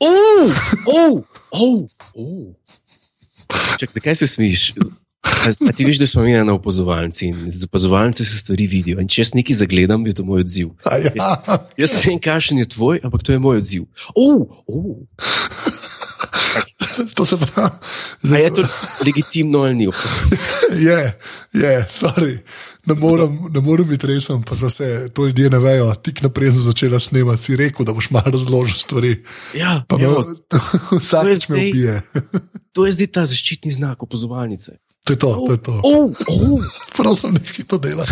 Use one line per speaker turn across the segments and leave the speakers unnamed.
Oh, oh, oh, oh. Čak, zakaj se smiš? A, a ti veš, da smo mi na opazovalnici in z opazovalnice se stvari vidijo. In če jaz nekaj zagledam, je to moj odziv.
A Ja.
Jaz, jaz ne vem, kakšen je tvoj, ampak to je moj odziv. Oh, oh.
To se pravi.
A
Zdaj,
je to legitimno ali ni?
je, je, sorry. Ne morem, ne morem biti resen, pa vse to ljudje ne vejo. Tik naprej sem začela snemati, si rekel, da boš malo razložil stvari.
Ja,
Pa me
evo,
vsakeč me ubije.
to je zdaj ta zaščitni znak opazovalnice.
To je to, to je to.
Oh, oh,
Prav sem nekaj to delal.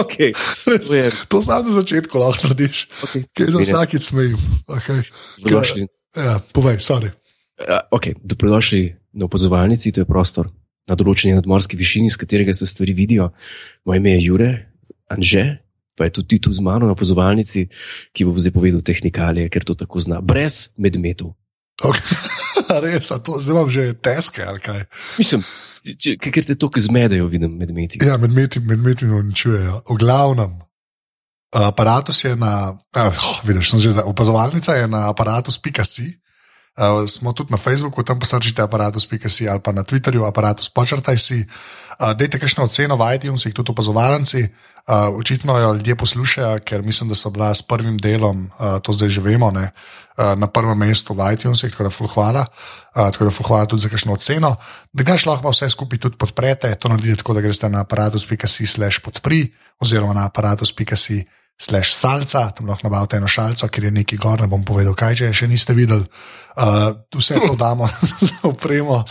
okay.
Res,
To
sam na začetku lahko narediš.
Okay.
Kaj za vsakič smejem. Okay.
Dobrodošli,
Ja, povej, sorry.
uh, okay. Dobrodošli na opazovalnici, to je prostor na določeni nadmorski višini, z katerega se stvari vidijo. Moje ime je Jure, Anže, pa je tudi tu z mano na opazovalnici, ki bo zdaj povedal tehnikalije, ker to tako zna, brez medmetov.
Okay. Res, to zdaj imam že teske ali kaj.
Mislim, ker te to zmedejo, vidim medmeti.
Ja, medmeti med uničujejo. V glavnem, aparatus je na, uh, vidiš, sem že zdaj, opazovalnica je na aparatus.si. Uh, smo tudi na Facebooku, tam posrčite aparatus.si ali pa na Twitterju, aparatus počrtaj si. Uh, dejte kakšno oceno v iTunesih, tudi opazovalci. Uh, očitno jo ljudje poslušajo, ker mislim, da so bila s prvim delom, uh, to zdaj že vemo, ne, uh, na prvem mestu v iTunesih, tako da ful hvala. Uh, tako da ful hvala tudi za kakšno oceno. Da ga lahko pa vse skupaj tudi podprete, to naredite tako, da greste na aparatus.si slash podpri oziroma na aparatus.si slash salca, tam lahko nabavite eno šalco, ker je neki gor, ne bom povedal, kaj če še niste videli. Uh, vse to damo za opremo.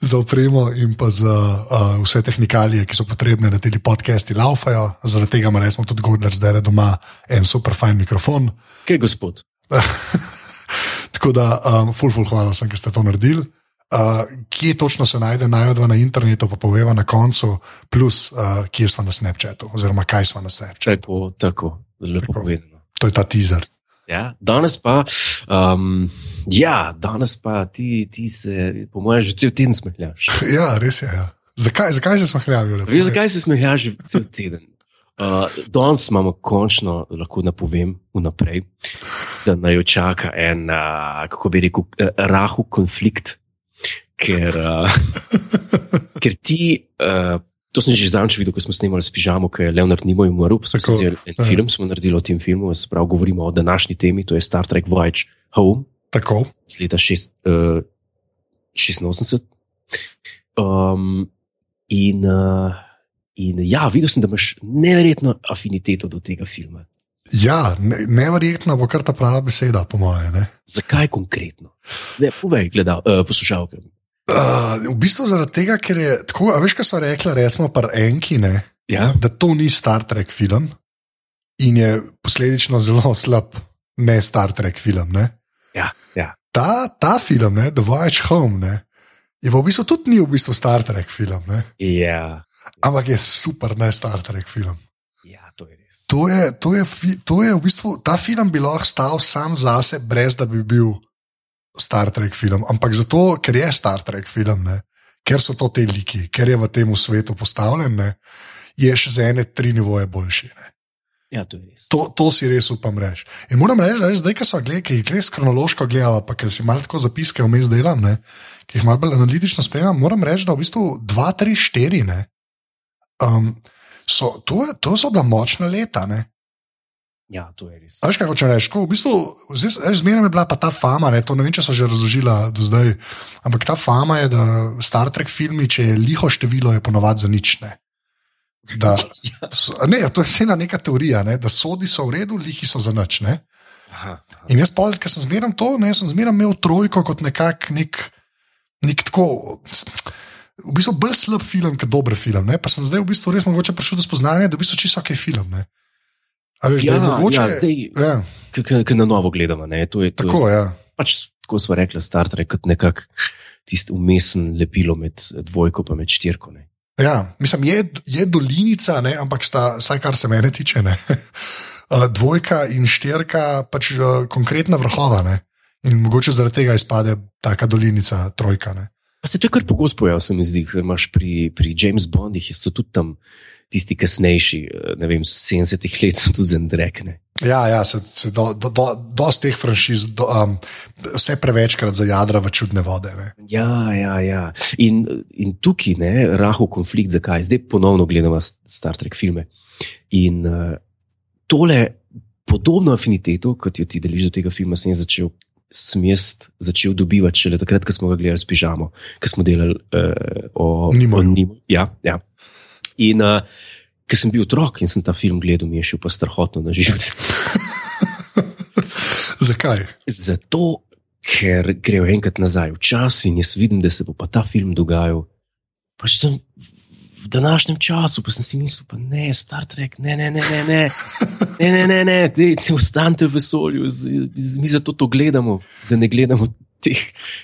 Za opremo in pa za uh, vse tehnikalije, ki so potrebne, da ti podcasti laufajo. Zaradi tega ima resmo tudi Godler zdaj doma en super fajn mikrofon.
Kaj, gospod?
Tako da, um, ful, ful, hvala ki ste to naredili. Uh, kje točno se najde najdva na internetu, pa poveva na koncu, plus uh, kje smo na Snapchatu, oziroma kaj smo na Snapchatu.
Tako, tako, lepo povedano.
To je ta teaser.
Ja, danes pa, um, ja, danes pa ti, ti se, po mojem, že cel teden smehljaš.
Ja, res je. Ja. Zakaj, zakaj se smehljam?
Veš, zakaj se smehljaš že cel teden? Uh, danes imamo končno, lahko napovem vnaprej, da naj jo čaka en, uh, kako bi rekel, uh, rahu konflikt, ker, uh, ker ti. Uh, To sem že zadnjič videl, ko smo snemali s pižamo, ki je Leonard Nimoy umrl. Smo en
ja.
film smo naredili o tem filmu, se pravi, govorimo o današnji temi, to je Star Trek Voyage Home
Tako.
z leta šest, uh, 86. Um, in, uh, in ja, videl sem, da imaš neverjetno afiniteto do tega filma.
Ja, ne, neverjetno bo kar ta prava beseda, po mojem.
Zakaj konkretno? Ne, povej, gledal, uh, poslušalke.
Uh, v bistvu zaradi tega, ker je tako, a veš, kaj so rekli, recimo, par enki, ne,
Ja,
da to ni Star Trek film in je posledično zelo slab, ne Star Trek film. Ne.
ja, ja.
Ta, ta film, ne, The Voyage Home, ne, je v bistvu tudi ni v bistvu Star Trek film, ne,
ja,
ampak je super, ne Star Trek film.
ja to je res.
To je, to je, to je v bistvu, ta film bi lahko stal sam zase, brez da bi bil Star Trek film. Ampak zato, ker je Star Trek film, ne? ker so to te liki, ker je v tem svetu postavljen, ne? je še za ene tri nivoje boljši. Ne?
Ja, to.
To, to si res upam reči. In moram reči, da je zdaj, ki so gledali, ki jih res kronološko gledam, pa ker si malo tako zapiske vmes delam, ne? ki jih malo bolj analitično spremljam, moram reči, da v bistvu 2, 3, 4. Ne? Um, so, to, to so bila močna leta. Ne?
Ja, to je res.
Veš, kaj hočem reči? Ko V bistvu, zmeraj je bila pa ta fama, ne, to ne vem, če so že razložila do zdaj, ampak ta fama je, da Star Trek filmi, če je liho število, je ponovadi za nič. Ne. Da, so, ne, to je vseeno neka teorija, ne, da sodi so v redu, lihi so za nič. Ne.
Aha, aha.
In jaz, pol, ker sem zmeraj to, ne, sem zmeraj imel trojko kot nekak, nek, nek tako. V bistvu bolj slab film, kot dober film. Ne? Pa sem zdaj v bistvu res mogoče prišel do spoznanja, da je v bistvu čisto ok film. Ne? Veš,
Ja,
je mogoče.
ja, zdaj,
ja,
ki na novo gledamo. Ne, to je, to
tako
je,
je. Ja.
pač, tako smo rekli, Star Trek kot nekak tisti umesen lepilo med dvojko in med štirko. Ne.
Ja, mislim, je, je dolinica, ne, ampak sta, vsaj kar se mene tiče, ne, uh, dvojka in štirka, pač uh, konkretna vrhova. Ne, in mogoče zaradi tega izpade taka dolinica, trojka. Ne.
Pa se to je kar pogosto pojavlja, se mi zdi, ker imaš pri, pri James Bondih, so tudi tam tisti kasnejši, eh, ne vem, 70-ih let so tudi zendrekne.
Ja, ja se, se do, do, do, dosti teh franšiz, do, um, vse prevečkrat za jadra v čudne vode. Ne.
Ja, ja, ja. In, in tukaj je rahel konflikt, zakaj zdaj ponovno gledamo Star Trek filme. In uh, tole podobno afiniteto, kot jo ti deliš do tega filma, sem začel. Sem jaz začel dobivati šele takrat, ko smo ga gledali s pižamo, ko smo delali uh, o
Nimo.
Ja, ja. In uh, ker sem bil otrok in sem ta film gledal, mi je šel pa strahotno na živce.
Zakaj?
Zato, ker grejo enkrat nazaj v čas in jaz vidim, da se bo pa ta film dogajal. Pač sem v današnjem času, pa sem si mislil, pa ne, Star Trek, ne, ne, ne, ne, ne, ne, ne, ne, ne te, te ostanite v vesolju, z, z, mi zato to gledamo, da ne gledamo teh,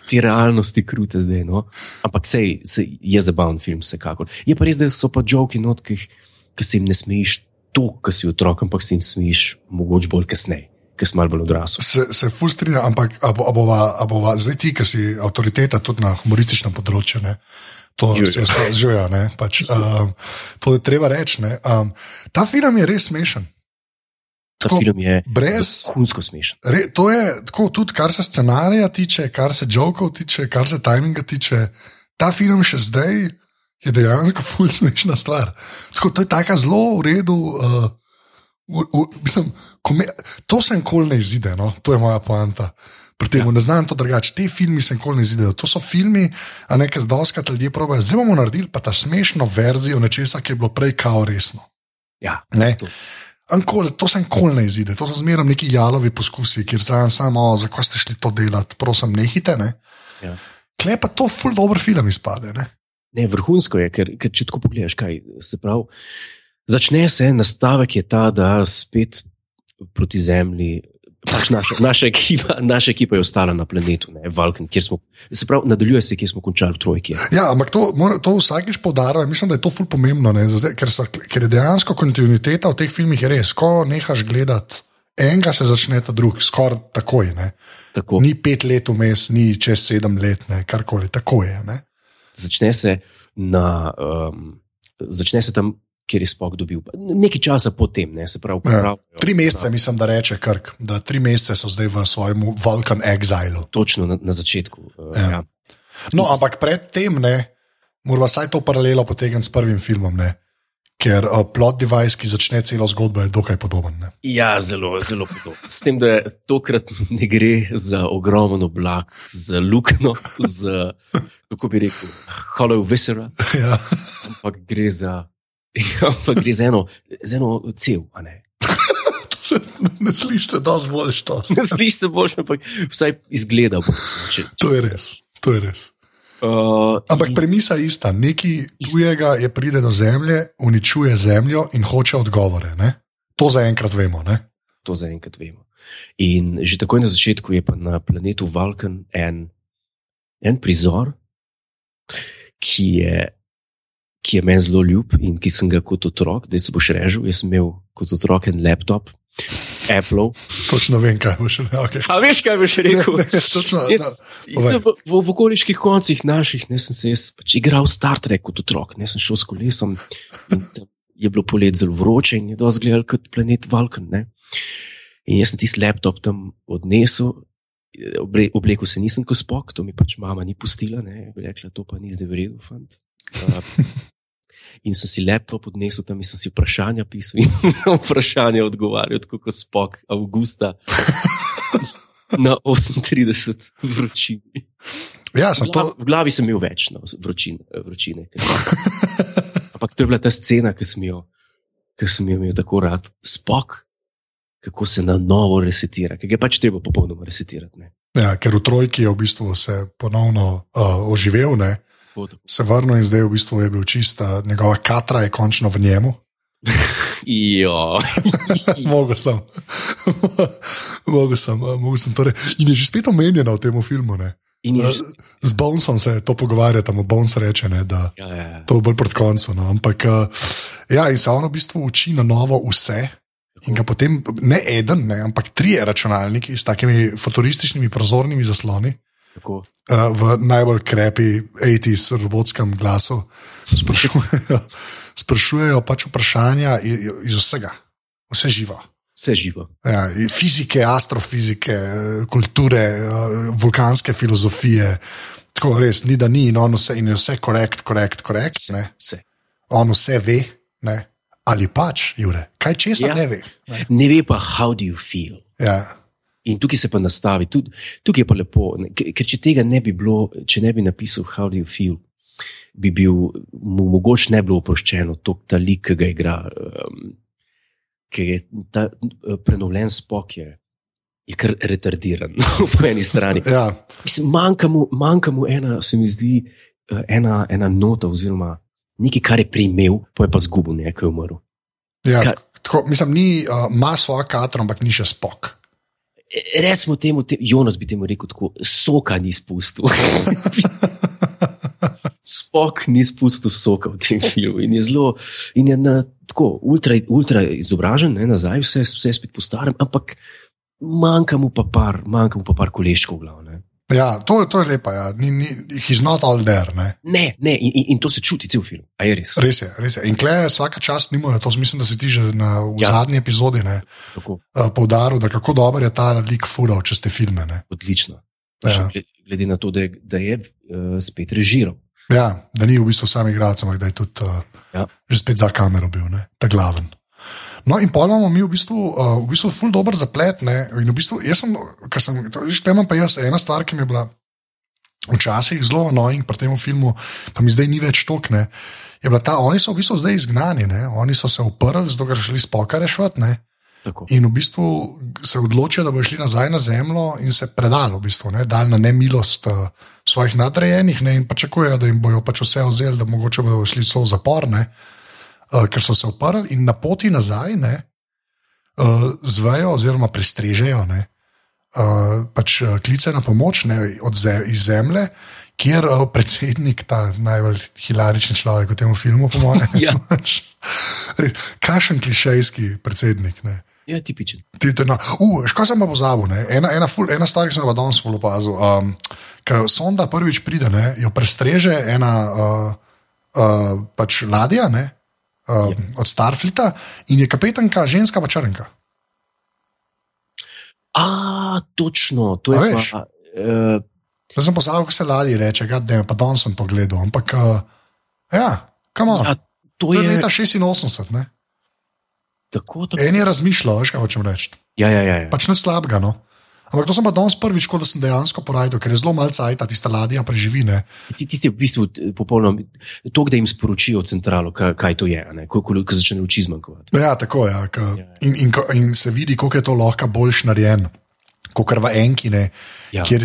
te realnosti krute zdaj. No? Ampak sej, sej je zabaven film, vsekakor. Je pa res, da so pa joki not, ki, ki se jim ne smejiš to, ki si otrok, ampak se jim smejiš mogoče bolj kasneje. Ki smo malo bolj odrasli.
Se, se fustrija, ampak abova zdaj ti, ki si avtoriteta tudi na humorističnem področju, ne? to Julia. se zgodi, pač, um, to je treba reči. Um, ta film je res smešen.
Ta tako, film je
brez
unsko smešen.
Re, to je tako, tudi kar se scenarija tiče, kar se jokov tiče, kar se tajminga tiče. Ta film še zdaj je dejansko fulj smešna stvar. Tako, to je tako zelo v redu. Uh, v, v, mislim, kome, to se nikoli ne izide, no? to je moja poanta. Pri tem ja. ne znam to drugače. Te filme se nikoli ne izidejo. To so filmi, a nekaj zdoskrat ljudje pravijo. Zdaj bomo naredili pa ta smešno verzijo nečesa, ki je bilo prej kao resno.
Ja,
ne. To. Ankoli, to se nikoli ne izide, to so zmeraj neki jalovi poskusi, kjer sam samo, zakaj ste šli to delati, prosim, nehite. Ne? Ja. Klej pa to ful dobro film izpade. Ne?
Ne, vrhunsko je, ker, ker če tako pogledaš, kaj se pravi. Začne se nastavek, je ta, da spet proti zemlji pač naša, naša, ekipa, naša ekipa je ostala na planetu, ne, Vulkan, kjer smo, se pravi, nadaljuje se, kjer smo končali v trojki.
Ja, ampak to, to vsakiš podarja, mislim, da je to ful pomembno, ne, ker, so, ker je dejansko kontinuiteta v teh filmih res, ko nehaš gledati. Enega se začne ta drug, skoraj takoj.
Tako.
Ni pet let vmes, ni čez sedem let, karkoli, tako je. Ne?
Začne se, na, um, začne se tam kjer je spok dobil. Nekaj časa potem, ne, se pravi, ja,
tri mesece, mislim, da reče Krk, da tri mesece so zdaj v svojem Vulkan exilu.
Točno na, na začetku. Uh, ja. Ja.
No, ampak predtem, moramo vsaj to paralelo potegniti s prvim filmom. Ne. Ker uh, plot device, ki začne celo zgodbo, je dokaj podoben. Ne?
Ja, zelo, zelo podoben. S tem, da tokrat ne gre za ogromen oblak, za luknjo, za, kako bi rekel, hollow viscera. Ja. Ampak gre za Ampak gre za eno, za eno cel. Ne,
ne slišiš se, da zvoliš to.
Ne slišiš se boljše, ampak vsaj izgleda.
Če, če. To je res. To je res. Uh, ampak in... premisa je ista. Nekaj tujega je pride do zemlje, uničuje zemljo in hoče odgovore. Ne? To zaenkrat vemo. Ne?
To zaenkrat vemo. In že takoj na začetku je pa na planetu Vulkan en, en prizor, ki je ki je meni zelo ljub in ki sem ga kot otrok, da se boš režil. Jaz sem imel kot otrok en laptop, Apple.
Točno vem, kaj boš rekel. Okay.
A veš, kaj boš rekel? Ne, ne, točno, jaz, v, v, v okoliških koncih naših ne, sem se pač igral Star Trek kot otrok, ne sem šel s kolesom. Je bilo polet zelo vroče in je to izgledalo kot planet Vulkan. Ne? In jaz sem tisti laptop tam odnesel, oblekel se nisem kot spok, to mi pač mama ni pustila, ne rekla, to pa ni zdaj vredno, fant. Uh, in sem si laptop odnesel tam in sem si vprašanja pisal in na vprašanje odgovarjal, kot spok avgusta na 38 vročini.
Ja,
v, glavi,
to...
v glavi sem imel več no, vročine. vročine Ampak to je bila ta scena, ki sem jo, ki sem jo imel tako rad. Spok, kako se na novo resetira, ker je pač treba popolnoma resetirati.
Ja, ker v trojki je v bistvu se ponovno uh, oživel. Ne? Se vrnil in zdaj v bistvu je bil čista, njegova katra je končno v njemu.
Ja,
mogo sem. mogo sem, mogo sem torej. In je že spet omenjeno v tem filmu. Že... Z Bonesom se to pogovarja, tam Bones reče, ne, da
ja, ja, ja.
to bo bolj proti koncu. No. Ampak, ja, in se ono v bistvu uči na novo vse. In ga potem, ne eden, ne, ampak tri računalniki s takimi futurističnimi prozornimi zasloni,
Tako.
uh, v najbolj krepi 80s robotskem glasu. Sprašujejo, sprašujejo pač vprašanja iz vsega, vse živo.
Vse živo.
Ja, fizike, astrofizike, kulture, eh, vulkanske filozofije. Tako res, ni da ni in on vse, in je vse korekt, korekt, korekt. Ne?
Vse.
On vse ve, ne? ali pač, Jure, kaj česa
ja.
ne ve. Ne?
Ne ve pa, how do you feel.
Ja.
In tukaj se pa nastavi, tudi, tukaj je pa lepo, ker, če tega ne bi bilo, če ne bi napisal, how do you feel, bi bil, mu mogoče ne bi bilo oproščeno to, ta lik, ki ga igra, um, ker je ta uh, prenovljen spok, je, je kar retardiran po eni strani.
Ja.
Mislim, manjka, mu, manjka mu ena, se mi zdi, uh, ena, ena nota, oziroma nekaj, kar je primel, pa je pa zgubil, nekaj umrl.
Ja,
Kaj-
tako, mislim, ni, uh, ima svojo katero, ampak ni še spok.
Recimo temu, te, Jonas bi temu rekel tako, soka ni spustil. Spok ni spustil soka v tem filmu in je zelo, in je na, tako, ultra, ultra izobražen, ne, nazaj, vse, vse spet po starem, ampak manjka mu pa par, manjka mu pa par koleškov v glavu. Ne,
Ja, to, to je lepa. Ja. Ni, ni, he's not all there. Ne.
ne, ne in, in, in to se čuti cel film. A je res?
Res je, res je. In klej vsaka čast nimajo, to mislim, da se ti že na, v
Ja.
zadnji epizodi ne,
Tako,
uh, poudaril, da kako dober je ta lik fural čez te filme. Ne.
odlično.
Ja.
Glede na to, da je, da je uh, spet režiral.
Ja, da ni v bistvu sam igralec, ampak da je tudi uh,
Ja.
že spet za kamero bil, ne, ta glaven. No, in pa imamo mi v bistvu, uh, v bistvu ful dober zaplet. Ne, in v bistvu, jaz sem, ker sem, že imam pa jaz, ena stvar, ki mi je bila včasih zelo annoying pri tem filmu, pa mi zdaj ni več tokne. Je bila ta, oni so v bistvu zdaj izgnani, ne? oni so se uprli, zato ker so šli spoka reševati. ne.
Tako.
In v bistvu se odločijo, da bodo šli nazaj na zemljo in se predali, v bistvu, ne, dali na nemilost uh, svojih nadrejenih ne, in pričakujejo, da jim bojo pač vse vzeli, da mogoče bodo šli celo v zapor, ne, uh, ker so se uprli in na poti nazaj ne, uh, zvejo oziroma prestrežejo ne, uh, pač uh, klice na pomoč ne, ze, iz zemlje. Kjer uh, predsednik, ta najbolj hilarični človek v tem filmu, po mojem,
Ja.
kašen klišejski predsednik. Ne.
Ja, tipičen.
Ti, ti, no. uh, Škoda sem pa pozabil. ne. Ena, ena, ful, ena stvar, ki sem jo danes zelo opazil. Um, Ko sonda prvič pride, ne, jo prestreže ena uh, uh, pač ladja ne, uh,
Ja.
od Starflita in je kapetanka ženska pa črnka.
A, točno, to je
A
pa.
veš?
Uh,
Zdaj sem pozabil, kako se ladji reče, da pa danes sem to gledal. Ampak, uh, ja, kam on.
ja, to
To je
je
leta 86. Ne.
tako, tako.
En je razmišljal, veš kaj hočem reči.
Ja, ja, ja. ja.
Pač nič slabega. No. Ampak to sem pa danes prvič, ko da sem dejansko porajal, ker je zelo malce ajta, tista ladja preživi. Ne.
Ti- Tisti je v bistvu eh, popolnoma to, da jim sporočijo centralo, kaj, kaj to je, ko, ko, ko začne oči zmanjkovati.
Ja, tako je. Ja, ka,
Ja.
in, in, in se vidi, kako je to lahko boljš narejen. Kot v Enkine,
Ja.
kjer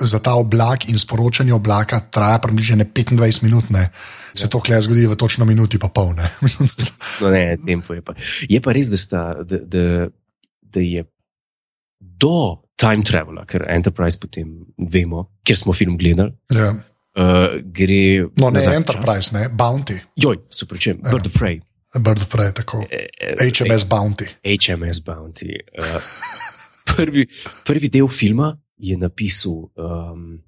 za ta oblak in sporočanje oblaka traja približno 25 minut, ne. se ja. to klej zgodi v točno minuti, pa pol. Ne.
No, ne, tempo je pa. Je pa res, da, sta, da, da, da je do time travela, ker Enterprise potem vemo, ker smo film gledali,
ja.
uh, gre.
No, ne
v
Enterprise, ne Bounty,
Čas. Joj, se pravičujem, Bird of Prey.
Bird of Prey, tako.
Eh,
HMS Bounty.
HMS Bounty. Uh, prvi, prvi del filma je napisal, um,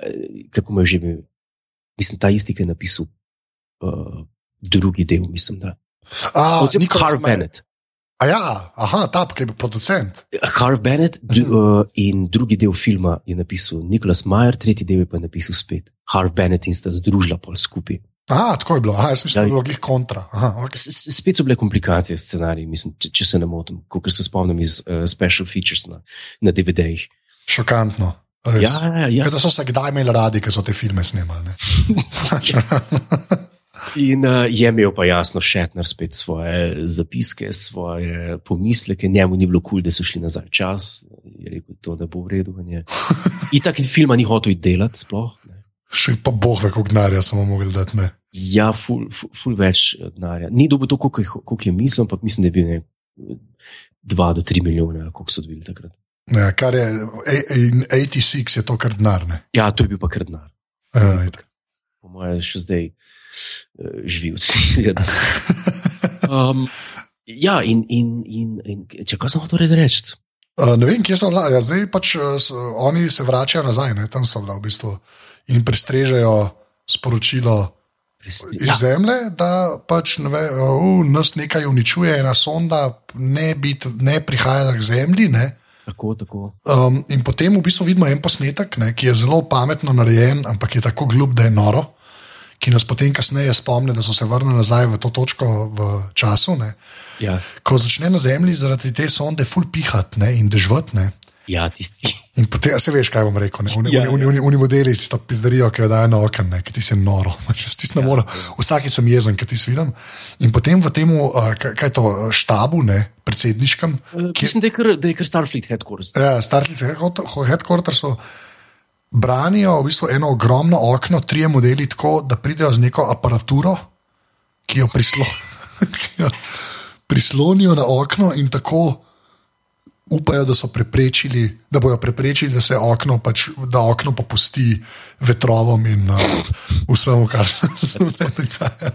eh, kako mu je že imel, mislim, ta isti, ki je napisal uh, drugi del, mislim, da.
A,
Oziroma,
Nicholas
Harv
Ma-
Bennett.
A ja, aha, ta, ki je producent.
Harv Bennett d, uh, in drugi del filma je napisal Nicholas Mayer, tretji del je pa napisal spet. Harv Bennett in sta združila pol skupaj.
Aha, tako je bilo, aha, jaz mislim, da je bilo glih kontra. Aha, okay.
S- Spet so bile komplikacije s scenarijem, mislim, če, če se ne motim, kot se spomnim iz uh, special features na, na DVD-jih.
Šokantno. Res.
Ja, ja, ja.
Ker da so se kdaj imeli radi, ker so te filme snemali.
In uh, je imel pa jasno Šetner spet svoje zapiske, svoje pomisleke, njemu ni bilo kul, cool, da so šli nazaj čas, je rekel, to ne bo v redu. in tako filma ni hotel delati sploh. Ne.
Še pa boh ve, koliko denarja smo mogli dati. Ne.
Ja, ful, ful, ful več eh, denarja. Ni dobil to, koliko je, koliko je mislil, ampak mislim, da je bil ne, 2 do 3 milijone, koliko so dobili takrat.
Ne, kar je, a- in 86 je to kar denar. ne.
Ja, to je bil pa kar denar.
Ja.
Po mojem, še zdaj od tega. Um, ja, in, in, in, in če kaj sem hotel res reči?
Uh, ne vem, kje so zdaj. Ja, zdaj pač uh, s, oni se vračajo nazaj, ne? tam so bili v bistvu in prestrežejo sporočilo iz
Ja,
zemlje, da pač ve, uh, nas nekaj uničuje, ena sonda, ne, bit, ne prihajala k zemlji. Ne?
tako, tako.
Um, in potem v bistvu vidimo en posnetek, ne, ki je zelo pametno narejen, ampak je tako glup, da je noro, ki nas potem kasneje spomni, da so se vrnili nazaj v to točko v času. Ne.
Ja,
Ko začne na zemlji zaradi te sonde ful pihati ne, in dežvati.
ja tisti.
In potem, se veš, kaj bom rekel. Oni,
Ja,
ja, oni, oni, oni modeli si to pizdarijo, ki jo dajo na okno, ki ti se noro. Ne more. Vsakič sem jezen, ki ti svidim. In potem v tem, kaj to, štabu, ne, predsedniškem,
Uh, mislim, da je, kar, da je kar Starfleet headquarters.
Ja, Starfleet headquartersu branijo v bistvu eno ogromno okno, trije modeli, tako da pridejo z neko aparaturo, ki jo, prislo, ki jo prislonijo na okno in tako upajo, da da bojo preprečili, da se okno, pač, da okno popusti vetrovom in uh, vsemu, kar se dogaja.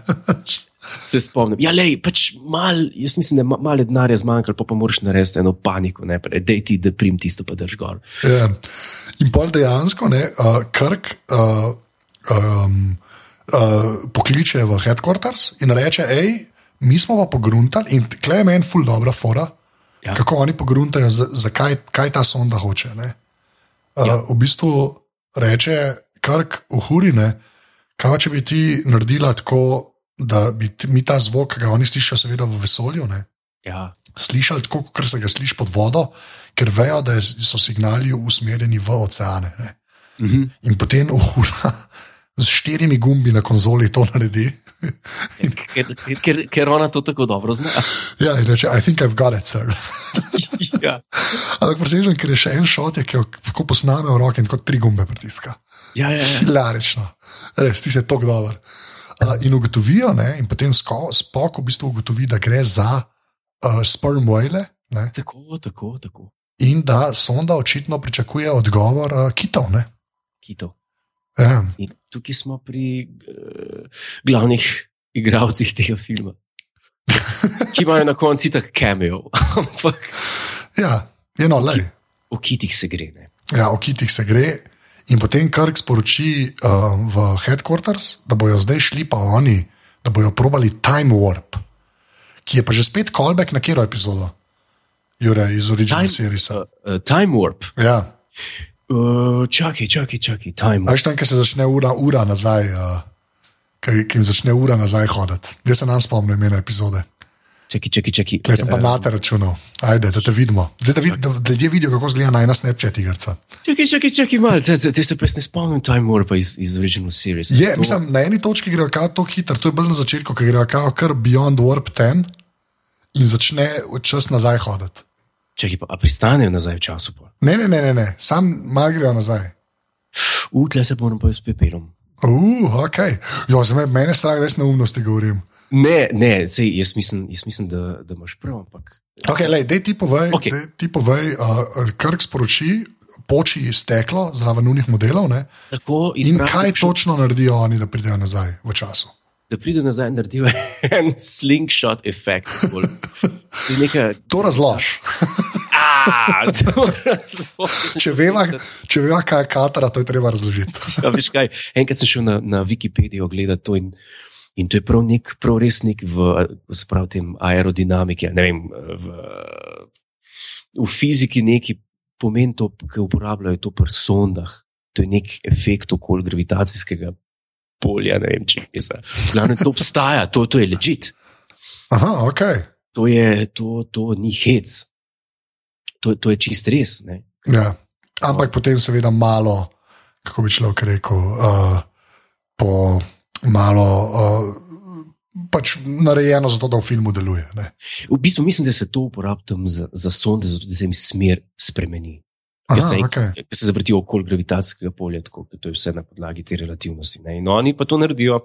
Se spomnim. Ja, lej, pač mal, jaz mislim, da je ma- malo denarja zmanjkalo, pa, pa moraš narediti eno paniko, ne, da ti da prim tisto, pa drž gor.
Ja. In pol dejansko, ne, uh, Krk uh, um, uh, pokliče v headquarters in reče: hej, mi smo pa pogruntali in tle je meni ful dobra fora,
Ja.
kako oni pogruntajo, za- zakaj kaj ta sonda hoče. Ne. Uh,
Ja.
V bistvu reče Krk v hurine, kaj če bi ti naredila tako, da bi mi ta zvok, ki ga oni slišijo, seveda v vesolju. Ne,
Ja.
slišali tako, kot se ga sliši pod vodo, ker vejo, da so signali usmerjeni v oceane. Ne.
Mhm.
In potem uhura z štirimi gumbi na konzoli to naredi.
Ker, ker, ker ona to tako dobro zna.
Ja, in reče, I think I've got it, sir.
ja.
Ampak presežen, ker je še en šot, ki jo tako posname v roke in kot tri gumbe pritiska.
Ja, ja, ja.
Hilarično, res, ti se tako dober. Uh, in ugotovijo, ne, in potem spok v bistvu ugotovi, da gre za uh, sperm whale. Ne,
Tako, tako, tako.
in da sonda očitno pričakuje odgovor uh, kitov. Ne.
Kitov.
Ja.
In tukaj smo pri uh, glavnih igralcih tega filma, ki imajo na koncu tako cameo, ampak
ja, eno, lej.
o kitih se gre. Ne?
Ja, o kitih se gre. In potem Krk sporoči uh, v headquarters, da bojo zdaj šli pa oni, da bojo probali Time Warp, ki je pa že spet callback na kero epizodo, Jure, iz Original Series.
uh, uh, time Warp.
Ja,
Uh, čakaj, čakaj, čakaj, Time
veš tam, ki se začne ura, ura nazaj, uh, ki, jim začne ura nazaj hoditi. Zdaj se nam spomnim imena epizode.
Čakaj, čakaj, čakaj.
Klej sem pa
Eh,
na te računal. Ajde, da te vidimo. Zdaj, da, vid, da, da ljudje vidijo, kako zgleda najna Snapchat igrca.
Čakaj, čakaj, čakaj, malo, zdaj zdaj- zdaj se pa ne spomnim Time Warpa iz, iz Original Series.
Je,
To-
mislim, na eni točki grejo kao tako hitro, to je bolj na začetku, ki grejo kao kar Beyond Warp 10 in začne čas nazaj hoditi.
Čakaj, pa a pristanejo nazaj v času. Pa.
Ne, ne, ne, ne, ne. sam malo grejo nazaj.
Utle se moram pa s pepelom.
Uh, ok. Jo, za me, mene strah, res neumnosti govorim.
Ne, ne, sej, jaz mislim, jaz mislim da, da imaš prav, ampak.
Ok, lej, dej ti povej, okay. ti povej uh, Krk sporoči, poči steklo zraven unih modelov ne?
Tako,
in
prav,
kaj
še-
točno naredijo oni, da pridejo nazaj v času.
Da pridejo nazaj in naredijo en slingshot efekt. neka.
To razlož.
To razloži.
Če veva, če veva kaj je katara, to je treba razložiti.
Ja, veš kaj, enkrat sem šel na, na Wikipedijo gledati to in, in to je prav, nek, prav res nek v, pravi, tem aerodinamiki, ne vem, v, v fiziki neki pomen to, ki uporabljajo to pri sondah. To je nek efekt okoli gravitacijskega polja, ne vem če je. Glavno, to obstaja, to, to je ležit.
Aha, ok.
To, je, to, to ni hec. To, to je čist res. Ne?
Ja. Ampak potem, seveda, malo, kako bi človek rekel, uh, po malo. Uh, Pač narejeno zato, da v filmu deluje. Ne?
V bistvu mislim, da se to uporablja za, za sonde, zato da se jim smer spremeni.
Aha,
se,
okay.
ker se zavrtijo okoli gravitacijskega polja, tako da to je vse na podlagi te relativnosti. Ne? In oni pa to naredijo,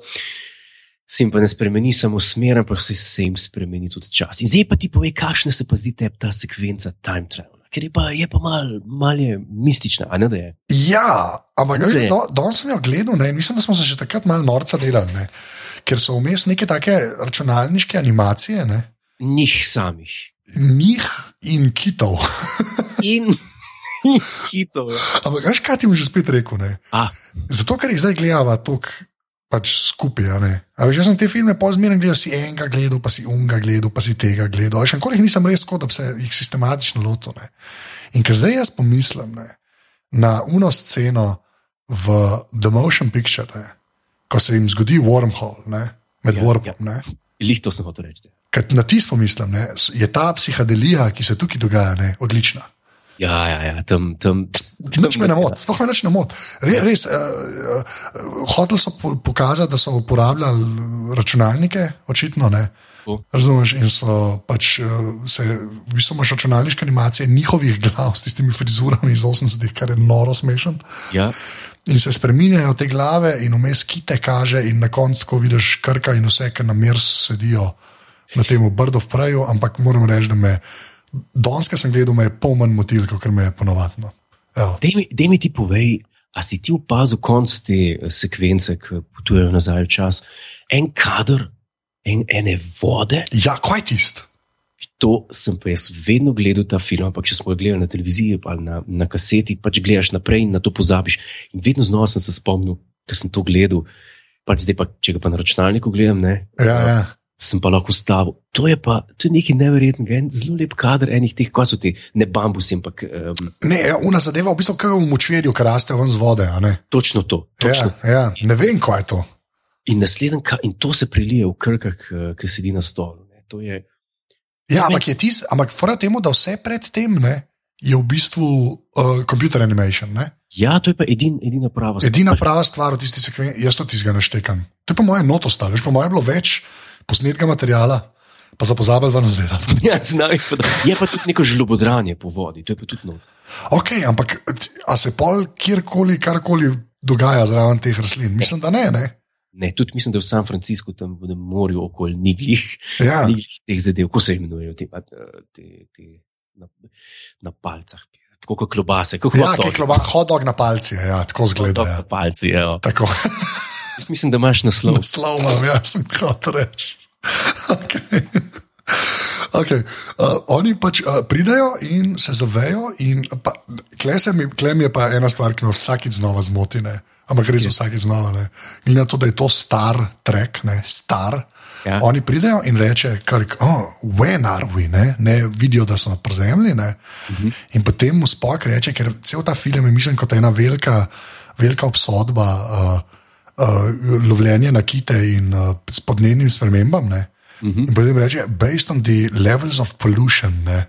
se jim pa ne spremeni samo smer, ampak se, se jim spremeni tudi čas. In zdaj pa ti pove, kakšna se pa zdi tebi ta sekvenca time travel. Ker je pa, je pa malo mal mistična, ne.
Ja, ampak veš, do, danes sem jo gledal ne, in mislim, da smo se že takrat malo norca delali, ne, ker so vmes neke take računalniške animacije. Ne.
Njih samih.
njih in kitov.
In hitro.
Ampak, veš, kaj ti bom že spet rekel? Zato, ker jih zdaj gledava tako pač skupaj. a. A veš, jaz sem te filme pozmerno gledal, si enega gledal, pa si unga gledal, pa si tega gledal. Še nikoli nisem res tako, da bi se jih sistematično lotil. Ne. In ker zdaj jaz pomislim ne, na uno sceno v The Motion Picture, ne, ko se jim zgodi wormhole ne, med
Ja,
ja, warpom. Ja.
lih to sem hotel reči.
Ker na tisto pomislim, ne, je ta psihadelija, ki se tukaj dogaja, ne, odlična.
Ja, ja, ja, tam, tam. tam
Nič me ne moti, sploh me nič ne moti. Re, res, uh, uh, hoteli so po, pokazati, da so uporabljali računalnike, očitno ne.
O.
Razumeš, in so pač uh, se, v bistvu imaš računalniške animacije njihovih glav s tistimi frizurami iz 80-ih, kar je noro smešen.
Ja,
In se spremenjajo te glave, in vmes kite kaže, in na koncu tako vidiš krka in vse, ki na mir sedijo na tem brdu v praju. Ampak moram reči, da me, danes, ki sem gledal, me je pol manj motil, kot me je ponovadno. Evo.
Dej mi, dej mi ti povej, a si ti opazil konc te eh, sekvence, ki potujejo nazaj v čas, en kader, en, ene vode.
Ja, kaj tist?
To sem pa jaz vedno gledal ta film, ampak če smo ga gledali na televiziji ali na, na kaseti, pač gledaš naprej in na to pozabiš. In vedno znova sem se spomnil, da sem to gledal. Pač zdaj, pa, če ga pa na računalniku gledam, ne,
Ja, ja.
Sem pa lahko stavil. To je pa to je nekaj neverjetnega, en zelo lep kader enih teh, ko so ti, ne bambusi, ampak um,
Ne, ja, una zadeva v bistvu kot v močvirju, ki raste ven z vode.
točno to. Točno
Ja, ja. Ne vem, kaj je to.
In naslednji, in to se prelije v krkah, eh, ki sedi na stolu. Ne. To je,
Ja, ampak je tis, ampak fora temu, da vse predtem ne, je v bistvu uh, computer animation. Ne?
Ja, to je pa edin, edina prava stvar.
Edina prava stvar v tisti sekvenci, jaz to tizga naštekam. To je po mojem noto stalo, veš, po mojem je bilo več posnetka materijala, pa so pozabili ven vzeti.
Ja, znam, jih pa da- je pa tudi neko žlobodranje po vodi, to je pa tudi not.
Ok, ampak a se pol kjerkoli, karkoli dogaja zraven teh rastlin? Mislim, da ne. ne?
Ne, tudi mislim, da v San Franciscu, tam v morju okoli niglih,
Ja.
niglih teh zadev, ko se imenujejo te, a, te, te na, na palcah, tako kot klobase, kot
Ja, kloba, hodog na palci, ja, tako zgleda. Ja.
na palci, evo.
Tako,
Jaz mislim, da imaš naslov.
naslov imam, ja, sem hotel reči. Okay. Okay. Uh, oni pač uh, pridejo in se zavejo. in pa- Klej se mi, klej mi je pa ena stvar, ki me vsakič znova zmoti. Ne? Ampak res vsakič znova. ne. Glede na to, da je to star trek, ne? star.
Ja.
Oni pridejo in reče, Kirk, oh, when are we, ne, ne vidijo, da so na prezemlji. Uh -huh. In potem mu spok reče, ker cel ta film je mišljen kot ena velika, velika obsodba uh, uh, lovljenja na kite in uh, podnebnim spremembam. Ne. Uh -huh. In potem reče, based on the levels of pollution. Ne.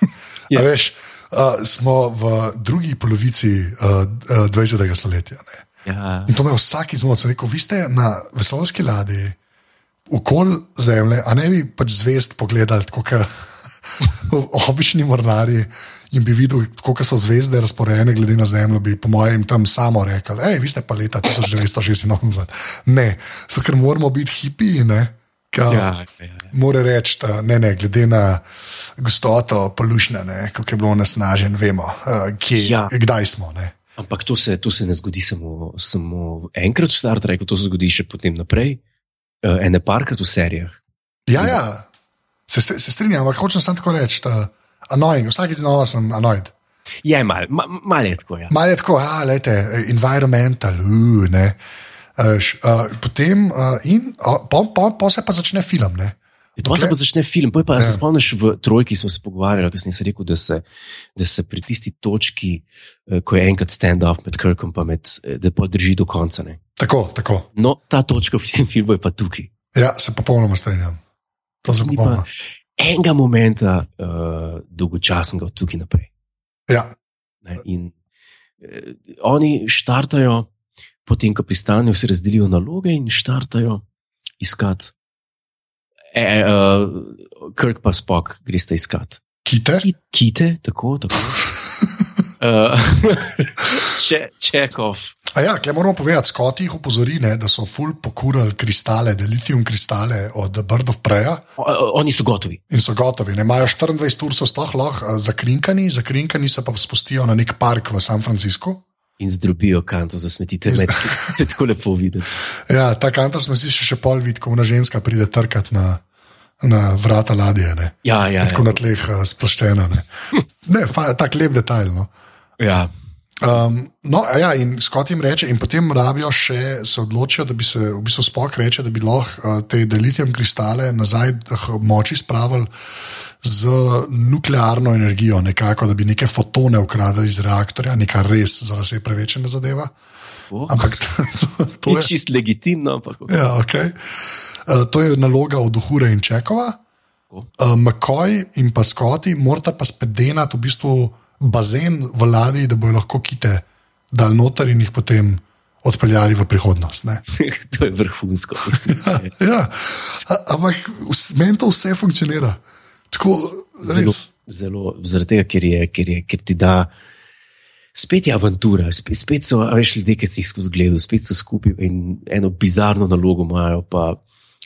Ja.
Veš, uh, smo v drugi polovici uh, uh, 20. stoletja. Ne.
Ja.
In to me vsak izmoc rekel, vi ste na vesoljski ladji, okol zemlje, a ne bi pač zvest pogledali, kot obični mornari. In bi videl, kako so zvezde razporejene, glede na Zemljo, bi po mojem tam samo rekel: hej, vi ste pa leta 1986. Ne, zato ker moramo biti hipi, ne.
Ja, ja, ja.
Mora reči, da ne, ne, glede na gostoto polušne, kako je bilo nasnažen, vemo, uh, kje,
ja.
kdaj smo. Ne.
Ampak to se, to se ne zgodi samo, samo enkrat v Star Treku, to se zgodi še potem naprej, uh, ene parkrat v serijah.
Ja, ja. Se, se strinjam, ampak hočem samo tako reči, da annoying, vsakeč znova sem annoyed.
Je mal, ma, mal je tako. Ja.
Malo je tako, a lete, environmental, uh, ne. Uh, š, uh, potem uh, in uh, po, po, po se pa začne film. Ne.
Pa se pa začne film. Poj pa ja. se spomniš v trojki, smo se pogovarjali, ker sem si rekel, da se, da se pri tisti točki, eh, ko je enkrat stand-off med Kirkom, pa med, eh, da pa drži do konca. Ne.
Tako, tako.
No, ta točka v tem filmu je pa tukaj.
Ja, se popolnoma strinjam. To se popolnoma.
enega momenta uh, dolgočasnega od tukaj naprej.
Ja,
Ne, in eh, oni štartajo, potem, ko pristanejo, se razdelijo naloge in štartajo iskati. E, e, uh, Krk pa spok, greste iskati.
kite.
Ki- Kite, tako, tako. Uh, če, Čekov.
A ja, klej moramo povedati, Skoti jih opozori, ne, da so ful pokurali kristale, da litijum kristale od Bird of Preja.
Oni so gotovi.
In so gotovi. Ne imajo 24 ur, so sploh lahko eh, zakrinkani, zakrinkani se pa spustijo na nek park v San Franciscu.
In zdrobijo kanto za smeti. To je, je tako lepo videti.
Ja, ta kanta smo si še, še pol videli, ko ona ženska pride trkat na, na vrata ladje. Ne.
Ja, ja,
Tako
ja.
na tleh uh, sploščena. Ne, ne fa- tak lep detajl. No.
ja.
Um, no, ja, in Scott jim reče, in potem rabijo še, se odločijo, da bi se, v bistvu spok reče, da bi lahko uh, te delitijum kristale nazaj moči spravili z nuklearno energijo, nekako, da bi neke fotone ukradli iz reaktorja, nekaj res za vse prevečene zadeva.
Oh.
Ampak to, to, to je.
čist legitimno, ampak okay.
Ja, okay. uh, to je naloga od Hure in Čekova.
Tako.
Uh, McCoy in pa Scotty morata pa spet denati v bistvu bazen v ladji, da bojo lahko kite dal noter in jih potem odpeljali v prihodnost.
to je vrhunsko.
Ja, a- ampak meni to vse funkcionira. Tako,
zelo, zelo, zaradi tega, ker, je, ker, je, ker ti da. Spet je avantura, spet, spet so veš, ljudje, ki si jih skozi gledal, spet so skupaj in eno bizarno nalogo imajo. Pa,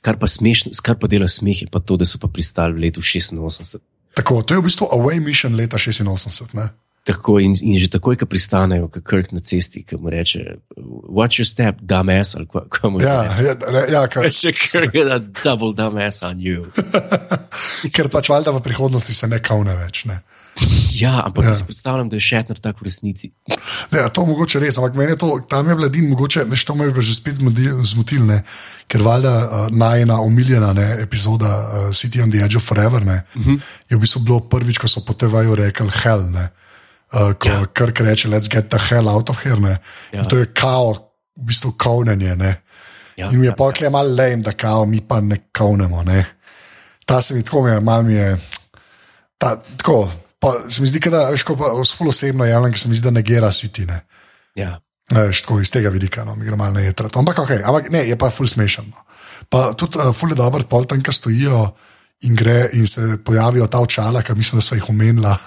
kar, pa smešno, kar pa dela smeh, je pa to, da so pa pristali v letu 86.
Tako, to je v bistvu Away Mission leta 86. Ne?
Tako, in, in že takoj, ko pristanejo, kot Krk na cesti, ki mu reče: Watch your step, dumbass, ali kaj mu
Ja,
reče.
ja, ja kaj,
Še je da double dumbass on you.
ker pač valjda v prihodnosti se ne kaune več. Ne?
Ja, ampak
Ja.
ja. si predstavljam, da je Šetner tak v resnici.
Ne, to mogoče res, ampak meni je to, tam je Vladin, mogoče, veš, to me je že spet zmodil- zmotil, ne, ker valjda uh, najna omiljena ne, epizoda uh, City on the Edge of Forever ne, uh -huh. je v bistvu bilo prvič, ko so po TV-ju rekli hell, ne, uh, ko ja.
Ja.
Krk reče, let's get the hell out of here, ne, ja.
Ja.
to je kao, v bistvu kaunenje, ne.
Ja,
In mi je
ja,
pa kle malo lame, da kao mi pa ne kaunemo, ne. Ta se mi tako mi je, mal mi je, ta, tako, pa se mi zdi, da, pa ful osebno javljam, ker se mi zdi, da negira City, ne.
ja.
Veš, tako iz tega vidika, no, mi gremo malo na jedro. Ampak, okay, ampak ne, je pa ful smešno. Pa tudi uh, ful je dober, pol tam, ki stojijo in, gre, in se pojavijo ta očala, ki mislim, da so jih omenila.